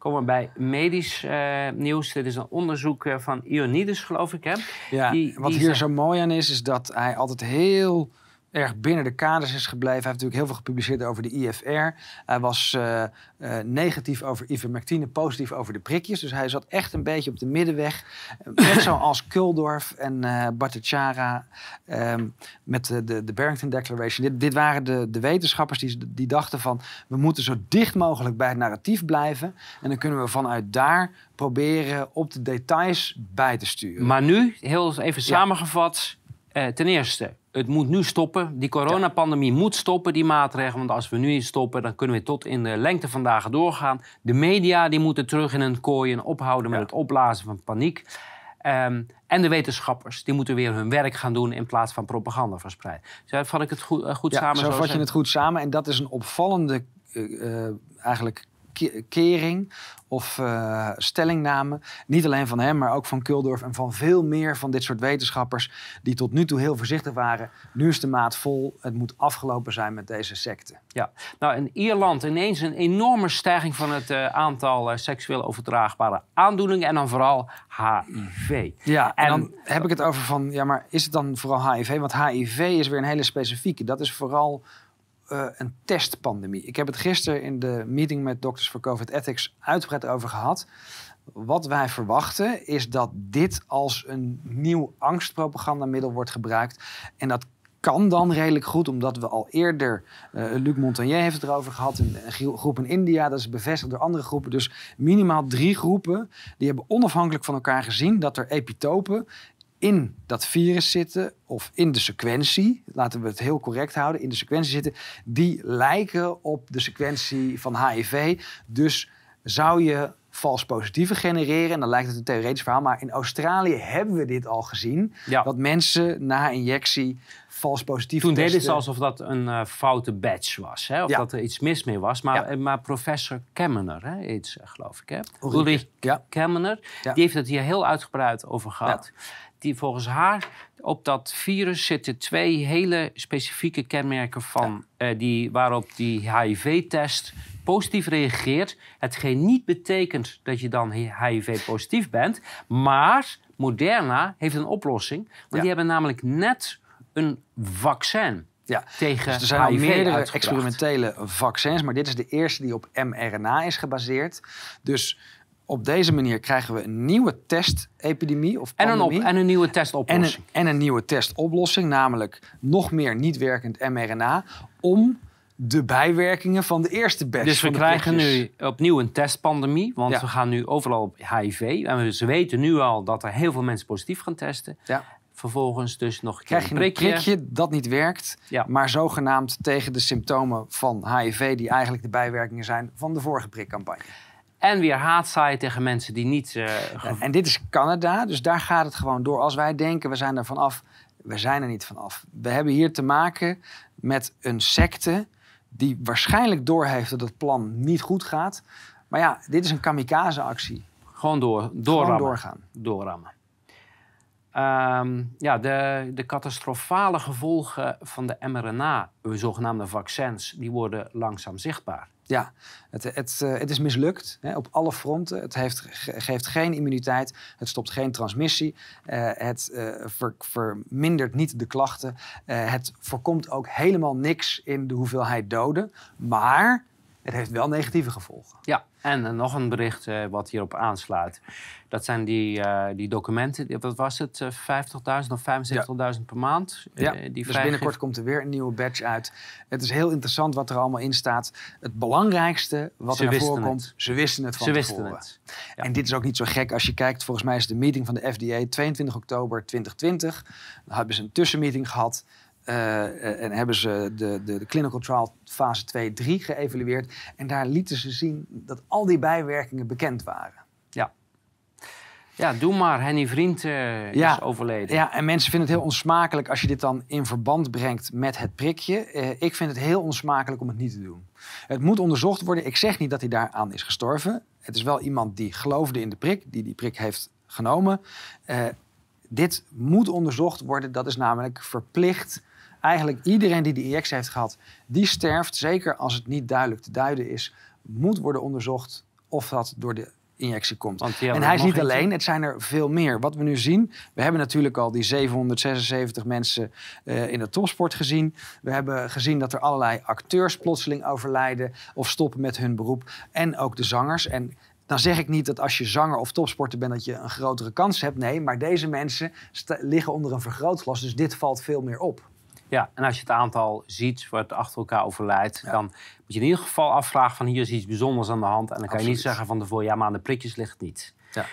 Komen we bij medisch eh, nieuws. Dit is een onderzoek eh, van Ionides, geloof ik. Hè? Ja, Die- wat die hier zo mooi aan is, is dat hij altijd heel erg binnen de kaders is gebleven. Hij heeft natuurlijk heel veel gepubliceerd over de IFR. Hij was uh, uh, negatief over ivermectine, positief over de prikjes. Dus hij zat echt een beetje op de middenweg. Net zoals Kuldorf en uh, Bhattacharya um, met de, de, de, Barrington Declaration. Dit, dit waren de, de wetenschappers die, die dachten van... we moeten zo dicht mogelijk bij het narratief blijven. En dan kunnen we vanuit daar proberen op de details bij te sturen. Maar nu, heel even samengevat... Ten eerste, het moet nu stoppen. Die coronapandemie moet stoppen, die maatregelen. Want als we nu niet stoppen, dan kunnen we tot in de lengte van dagen doorgaan. De media die moeten terug in hun kooi en ophouden met het opblazen van paniek. Um, en de wetenschappers, die moeten weer hun werk gaan doen in plaats van propaganda verspreiden. Zo vat ik het goed, uh, goed ja, samen? Zo vat je het goed samen. En dat is een opvallende uh, eigenlijk kering of uh, stellingname. Niet alleen van hem, maar ook van Kuldorf en van veel meer van dit soort wetenschappers die tot nu toe heel voorzichtig waren. Nu is de maat vol. Het moet afgelopen zijn met deze secte. Ja, nou in Ierland ineens een enorme stijging van het uh, aantal uh, seksueel overdraagbare aandoeningen en dan vooral HIV. Ja, en, en dan heb ik het over van, ja, maar is het dan vooral HIV? Want HIV is weer een hele specifieke. Dat is vooral uh, een testpandemie. Ik heb het gisteren in de meeting met Doctors for COVID Ethics uitgebreid over gehad. Wat wij verwachten is dat dit als een nieuw angstpropagandamiddel wordt gebruikt. En dat kan dan redelijk goed, omdat we al eerder, uh, Luc Montagnier heeft het erover gehad, een, een groep in India, dat is bevestigd door andere groepen. Dus minimaal drie groepen, die hebben onafhankelijk van elkaar gezien dat er epitopen in dat virus zitten of in de sequentie, laten we het heel correct houden, in de sequentie zitten, die lijken op de sequentie van HIV. Dus zou je vals positieven genereren, en dan lijkt het een theoretisch verhaal, maar in Australië hebben we dit al gezien, ja. dat mensen na injectie vals positief Toen testen. deden ze alsof dat een uh, foute badge was, hè? of ja. dat er iets mis mee was. Maar, ja. maar professor Kemmener, hè, iets, geloof ik, hè? Ulrich. Kemmener, die heeft het hier heel uitgebreid over gehad die volgens haar op dat virus zitten twee hele specifieke kenmerken van ja. uh, die, waarop die HIV-test positief reageert. Hetgeen niet betekent dat je dan HIV-positief bent, maar Moderna heeft een oplossing, want ja. die hebben namelijk net een vaccin. Ja, tegen dus er zijn al meerdere uitgebracht. experimentele vaccins, maar dit is de eerste die op mRNA is gebaseerd. Dus op deze manier krijgen we een nieuwe testepidemie of En een, op, pandemie. en een nieuwe en, een, testoplossing. en een nieuwe testoplossing, namelijk nog meer niet werkend mRNA, om de bijwerkingen van de eerste batch Dus we krijgen nu opnieuw een testpandemie, want Ja. we gaan nu overal op HIV. En we, ze weten nu al dat er heel veel mensen positief gaan testen. Ja. Vervolgens dus nog een keer Krijg je een prikje dat niet werkt, Ja. maar zogenaamd tegen de symptomen van HIV, die eigenlijk de bijwerkingen zijn van de vorige prikcampagne. En weer haatzaaien tegen mensen die niet... gev- En dit is Canada, dus daar gaat het gewoon door. Als wij denken, we zijn er vanaf, we zijn er niet vanaf. We hebben hier te maken met een secte die waarschijnlijk doorheeft dat het plan niet goed gaat. Maar ja, dit is een kamikaze-actie. gewoon door, Gewoon doorrammen. doorgaan. doorrammen. Ehm, ja, de, de catastrofale gevolgen van de mRNA, de zogenaamde vaccins, die worden langzaam zichtbaar. Ja, het, het, eh, het is mislukt hè, op alle fronten. Het heeft, ge- geeft geen immuniteit, het stopt geen transmissie, eh, het eh, ver- vermindert niet de klachten, het voorkomt ook helemaal niks in de hoeveelheid doden, maar het heeft wel negatieve gevolgen. Ja, en eh, nog een bericht eh, wat hierop aansluit. Dat zijn die, eh, die documenten, wat was het, eh, 50.000 of 75.000 per maand? Ja, die dus binnenkort komt er weer een nieuwe badge uit. Het is heel interessant wat er allemaal in staat. Het belangrijkste wat Ze er naar wisten voren komt, het. ze wisten het van Ze wisten tevoren. het. Ja. En dit is ook niet zo gek als je kijkt. Volgens mij is de meeting van de FDA 22 oktober 2020. Dan hebben ze een tussenmeeting gehad. Eh, en hebben ze de, de, de clinical trial fase 2-3 geëvalueerd. En daar lieten ze zien dat al die bijwerkingen bekend waren. Ja, doe maar. Henny Vriend eh, Ja. is overleden. Ja, en mensen vinden het heel onsmakelijk als je dit dan in verband brengt met het prikje. Eh, ik vind het heel onsmakelijk om het niet te doen. Het moet onderzocht worden. Ik zeg niet dat hij daaraan is gestorven. Het is wel iemand die geloofde in de prik, die die prik heeft genomen. Eh, dit moet onderzocht worden. Dat is namelijk verplicht. Eigenlijk iedereen die die injectie heeft gehad, die sterft. Zeker als het niet duidelijk te duiden is, moet worden onderzocht of dat door de injectie komt. En hij is niet alleen, het zijn er veel meer. Wat we nu zien, we hebben natuurlijk al die 776 mensen eh, in de topsport gezien. We hebben gezien dat er allerlei acteurs plotseling overlijden of stoppen met hun beroep. En ook de zangers. En dan zeg ik niet dat als je zanger of topsporter bent dat je een grotere kans hebt. Nee, maar deze mensen liggen onder een vergrootglas. Dus dit valt veel meer op. Ja, en als je het aantal ziet wat achter elkaar overlijdt, dan moet je in ieder geval afvragen van hier is iets bijzonders aan de hand. En dan kan je niet zeggen van tevoren, ja, maar aan de prikjes ligt het niet. Ja.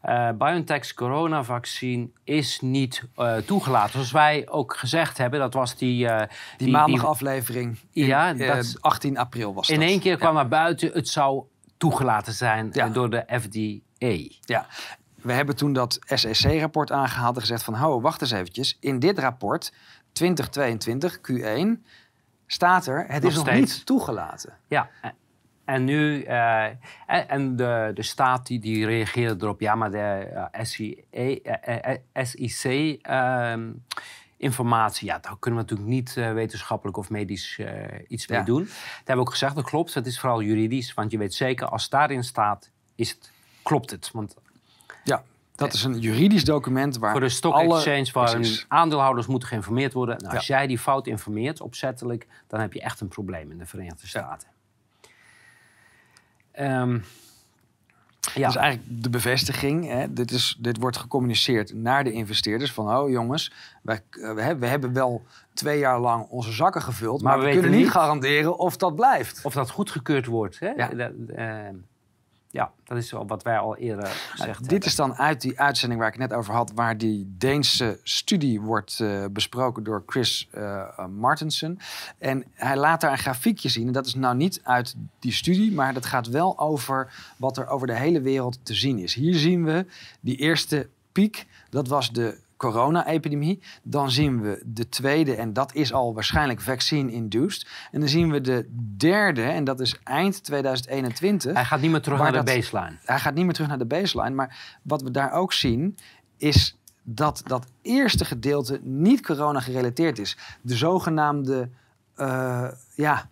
Eh BioNTech's coronavaccin is niet eh, toegelaten. Zoals wij ook gezegd hebben, dat was die... eh, Die, maandagaflevering. in, Ja, dat- 18 april was dat. In één keer Ja. kwam naar buiten, het zou toegelaten zijn Ja. door de FDA. Ja, we hebben toen dat SEC-rapport aangehaald en gezegd van... ho, wacht eens eventjes. In dit rapport, 2022, Q1, staat er... het Nog is nog steeds. niet toegelaten. Ja, en- nu, eh, en, en de, de staat die, die reageerde erop, ja, maar de eh, SIE, eh, eh, ehm, informatie, ja, daar kunnen we natuurlijk niet wetenschappelijk of medisch iets mee doen. Dat hebben we ook gezegd, dat klopt, het is vooral juridisch, want je weet zeker, als daarin staat, is het, klopt het. Want Ja, dat is een juridisch document waar voor de stock alle... exchange, waar Precies. aandeelhouders moeten geïnformeerd worden. Nou, als Ja. jij die fout informeert, opzettelijk, dan heb je echt een probleem in de Verenigde Staten. Ehm, ja. Dat is eigenlijk de bevestiging. Hè. Dit, is, dit wordt gecommuniceerd naar de investeerders. Van, oh jongens, wij, eh, we, hebben, we hebben wel twee jaar lang onze zakken gevuld. Maar, Maar we, we kunnen niet niet- garanderen of dat blijft. Of dat goedgekeurd wordt. Hè? Ja. Ja, dat is wat wij al eerder gezegd Nou, hebben. dit is dan uit die uitzending waar ik net over had, waar die Deense studie wordt eh, besproken door Chris eh Martensen. En hij laat daar een grafiekje zien. En dat is nou niet uit die studie, maar dat gaat wel over wat er over de hele wereld te zien is. Hier zien we die eerste piek, dat was de corona-epidemie. Dan zien we de tweede, en dat is al waarschijnlijk vaccine-induced. En dan zien we de derde, en dat is eind 2021 Hij gaat niet meer terug naar de baseline. hij gaat niet meer terug naar de baseline. Maar wat we daar ook zien, is dat dat eerste gedeelte niet corona gerelateerd is. De zogenaamde eh, ja,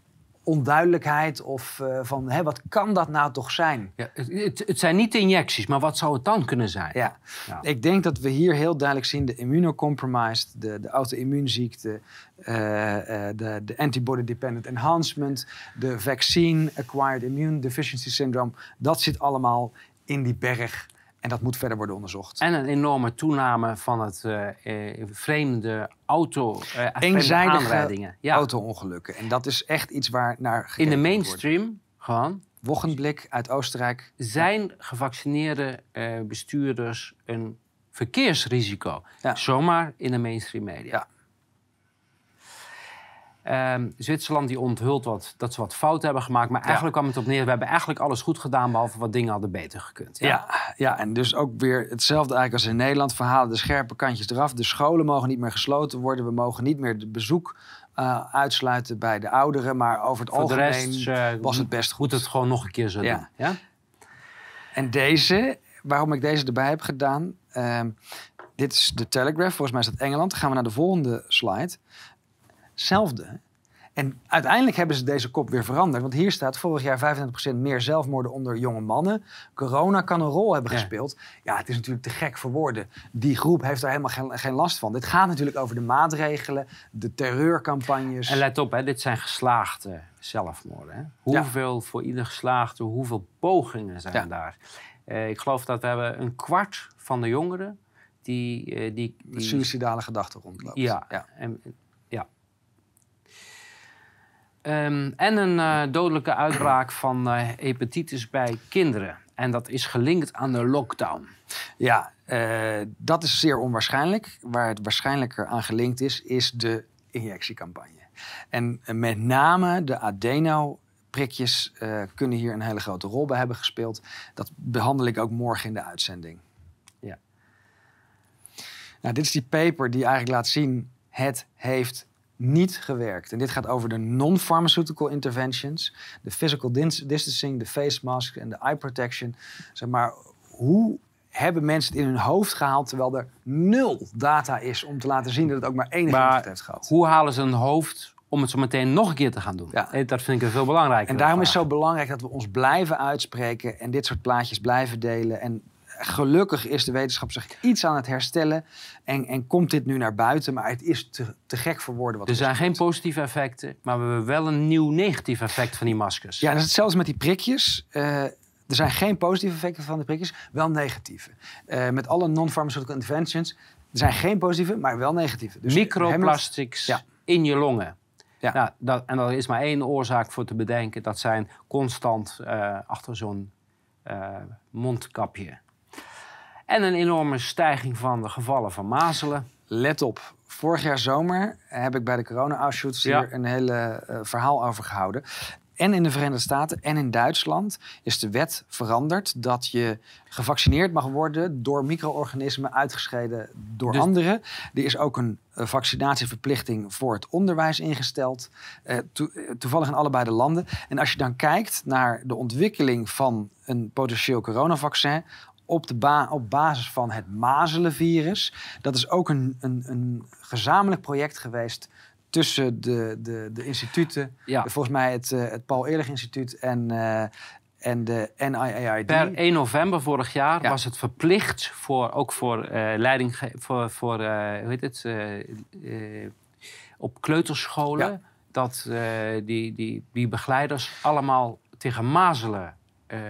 onduidelijkheid of eh, van hè, wat kan dat nou toch zijn? Ja, het, het, zijn niet de injecties, maar wat zou het dan kunnen zijn? Ja. Ja. Ik denk dat we hier heel duidelijk zien de immunocompromised, de, de auto-immuunziekte, eh, eh, de, de antibody-dependent enhancement, de vaccine-acquired immune deficiency syndrome. Dat zit allemaal in die berg en dat moet verder worden onderzocht. En een enorme toename van het eh, eh, vreemde auto, vreemde Eenzijdige aanrijdingen. Ja, Auto-ongelukken. En dat is echt iets waar naar gekeken in de mainstream gewoon Wochenblik uit Oostenrijk. zijn gevaccineerde bestuurders een verkeersrisico. Ja. Zomaar in de mainstream media. Ja. Ehm, Zwitserland die onthult wat, dat ze wat fout hebben gemaakt. Maar eigenlijk kwam het op neer, we hebben eigenlijk alles goed gedaan... behalve wat dingen hadden beter gekund. Ja. Ja, en dus ook weer hetzelfde eigenlijk als in Nederland. Verhalen de scherpe kantjes eraf. De scholen mogen niet meer gesloten worden. We mogen niet meer de bezoek eh, uitsluiten bij de ouderen. Maar over het Voor algemeen rest eh, was het best goed. moet het gewoon nog een keer zo Ja. doen. Ja? En deze, waarom ik deze erbij heb gedaan. ehm, dit is de Telegraph, volgens mij is dat Engeland. Dan gaan we naar de volgende slide. Zelfde. En uiteindelijk hebben ze deze kop weer veranderd. Want hier staat vorig jaar 25% meer zelfmoorden onder jonge mannen. Corona kan een rol hebben gespeeld. Ja, het is natuurlijk te gek voor woorden. Die groep heeft daar helemaal geen, geen last van. Dit gaat natuurlijk over de maatregelen, de terreurcampagnes. En let op, hè, dit zijn geslaagde zelfmoorden. Hè? Hoeveel voor ieder geslaagde, hoeveel pogingen zijn Ja. daar? Eh, ik geloof dat we hebben een kwart van de jongeren die... eh, die, die suïcidale gedachten rondloopt. Ja. ja. En, Ehm, en een eh, dodelijke uitbraak van eh, hepatitis bij kinderen. En dat is gelinkt aan de lockdown. Ja, eh, dat is zeer onwaarschijnlijk. Waar het waarschijnlijker aan gelinkt is, is de injectiecampagne. En met name de adeno-prikjes eh, kunnen hier een hele grote rol bij hebben gespeeld. Dat behandel ik ook morgen in de uitzending. Ja. Nou, dit is die paper die eigenlijk laat zien, het heeft niet gewerkt. En dit gaat over de non-pharmaceutical interventions, de physical dis- distancing, de face mask en de eye protection. Zeg maar, hoe hebben mensen het in hun hoofd gehaald terwijl er nul data is om te laten zien dat het ook maar enige Maar invloed heeft gehad? Hoe halen ze hun hoofd om het zo meteen nog een keer te gaan doen. Ja. Eh, Dat vind ik een veel belangrijker. En daarom is het zo belangrijk dat we ons blijven uitspreken en dit soort plaatjes blijven delen. En gelukkig is de wetenschap zich iets aan het herstellen en, en komt dit nu naar buiten. Maar het is te, te gek voor woorden. Wat Er zijn geen positieve effecten, maar we hebben wel een nieuw negatief effect van die maskers. Ja, dat is hetzelfde met die prikjes. Eh, er zijn geen positieve effecten van de prikjes, wel negatieve. Eh, met alle non-pharmaceutical interventions, er zijn geen positieve, maar wel negatieve. Dus Microplastics Ja. in je longen. Ja. Nou, dat, en er is maar één oorzaak voor te bedenken. Dat zijn constant eh, achter zo'n mondkapje. En een enorme stijging van de gevallen van mazelen. Let op, vorig jaar zomer heb ik bij de corona-Auschwitz Ja. hier een hele eh, verhaal over gehouden. En in de Verenigde Staten en in Duitsland is de wet veranderd dat je gevaccineerd mag worden door micro-organismen uitgescheiden door Dus- anderen. Er is ook een eh, vaccinatieverplichting voor het onderwijs ingesteld. to- eh, toevallig in allebei de landen. En als je dan kijkt naar de ontwikkeling van een potentieel coronavaccin op, de ba- op basis van het mazelenvirus. Dat is ook een, een, een gezamenlijk project geweest tussen de, de, de instituten. Ja. Volgens mij het, eh, het Paul Ehrlich Instituut en, eh, en de NIAID. Per 1 november vorig jaar Ja. was het verplicht voor ook voor eh, leiding voor, voor hoe heet het op kleuterscholen Ja. dat die, die, die begeleiders allemaal tegen mazelen.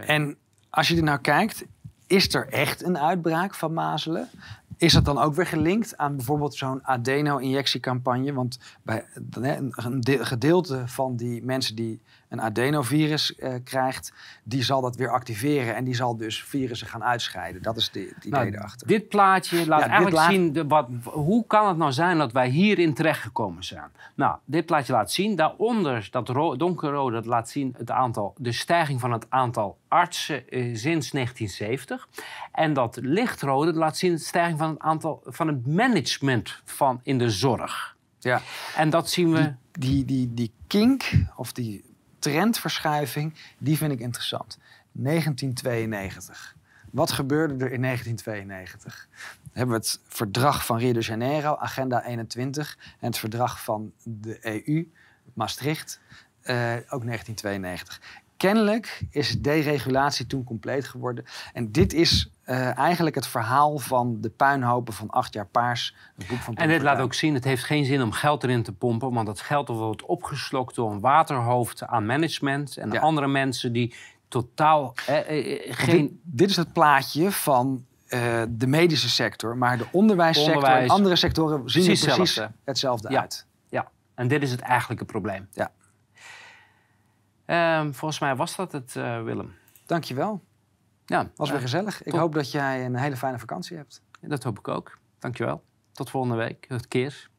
En als je er nou kijkt, is er echt een uitbraak van mazelen? Is dat dan ook weer gelinkt aan bijvoorbeeld zo'n adeno-injectiecampagne? Want bij hè, een een de- gedeelte van die mensen die een adenovirus eh, krijgt, die zal dat weer activeren en die zal dus virussen gaan uitscheiden. Dat is de, het idee Nou, erachter. Dit plaatje laat Ja, eigenlijk laat- zien de, wat, hoe kan het nou zijn dat wij hierin terechtgekomen zijn. Nou, dit plaatje laat zien. Daaronder, dat ro- donkerrode, dat laat zien het aantal, de stijging van het aantal artsen eh, sinds 1970. En dat lichtrode laat zien de stijging van het aantal van het management van in de zorg. Ja. En dat zien we. die, die, die kink of die trendverschuiving, die vind ik interessant. 1992. Wat gebeurde er in 1992? Dan hebben we het verdrag van Rio de Janeiro, Agenda 21, en het verdrag van de EU, Maastricht, eh, ook 1992. Kennelijk is deregulatie toen compleet geworden. En dit is eh, eigenlijk het verhaal van de puinhopen van acht jaar paars. Het boek van En dit laat ook zien, het heeft geen zin om geld erin te pompen, want dat geld wordt opgeslokt door een waterhoofd aan management en Ja. andere mensen die totaal eh, eh, geen Dit, dit is het plaatje van de medische sector, maar de onderwijssector Onderwijs. en andere sectoren zien Precies er precies hetzelfde. hetzelfde Ja. uit. Ja, en dit is het eigenlijke probleem. Ja. Ehm, volgens mij was dat het, eh, Willem. Dankjewel. Ja, Was weer eh, gezellig. Ik tot- hoop dat jij een hele fijne vakantie hebt. dat hoop ik ook. Dankjewel. Tot volgende week. Het keer.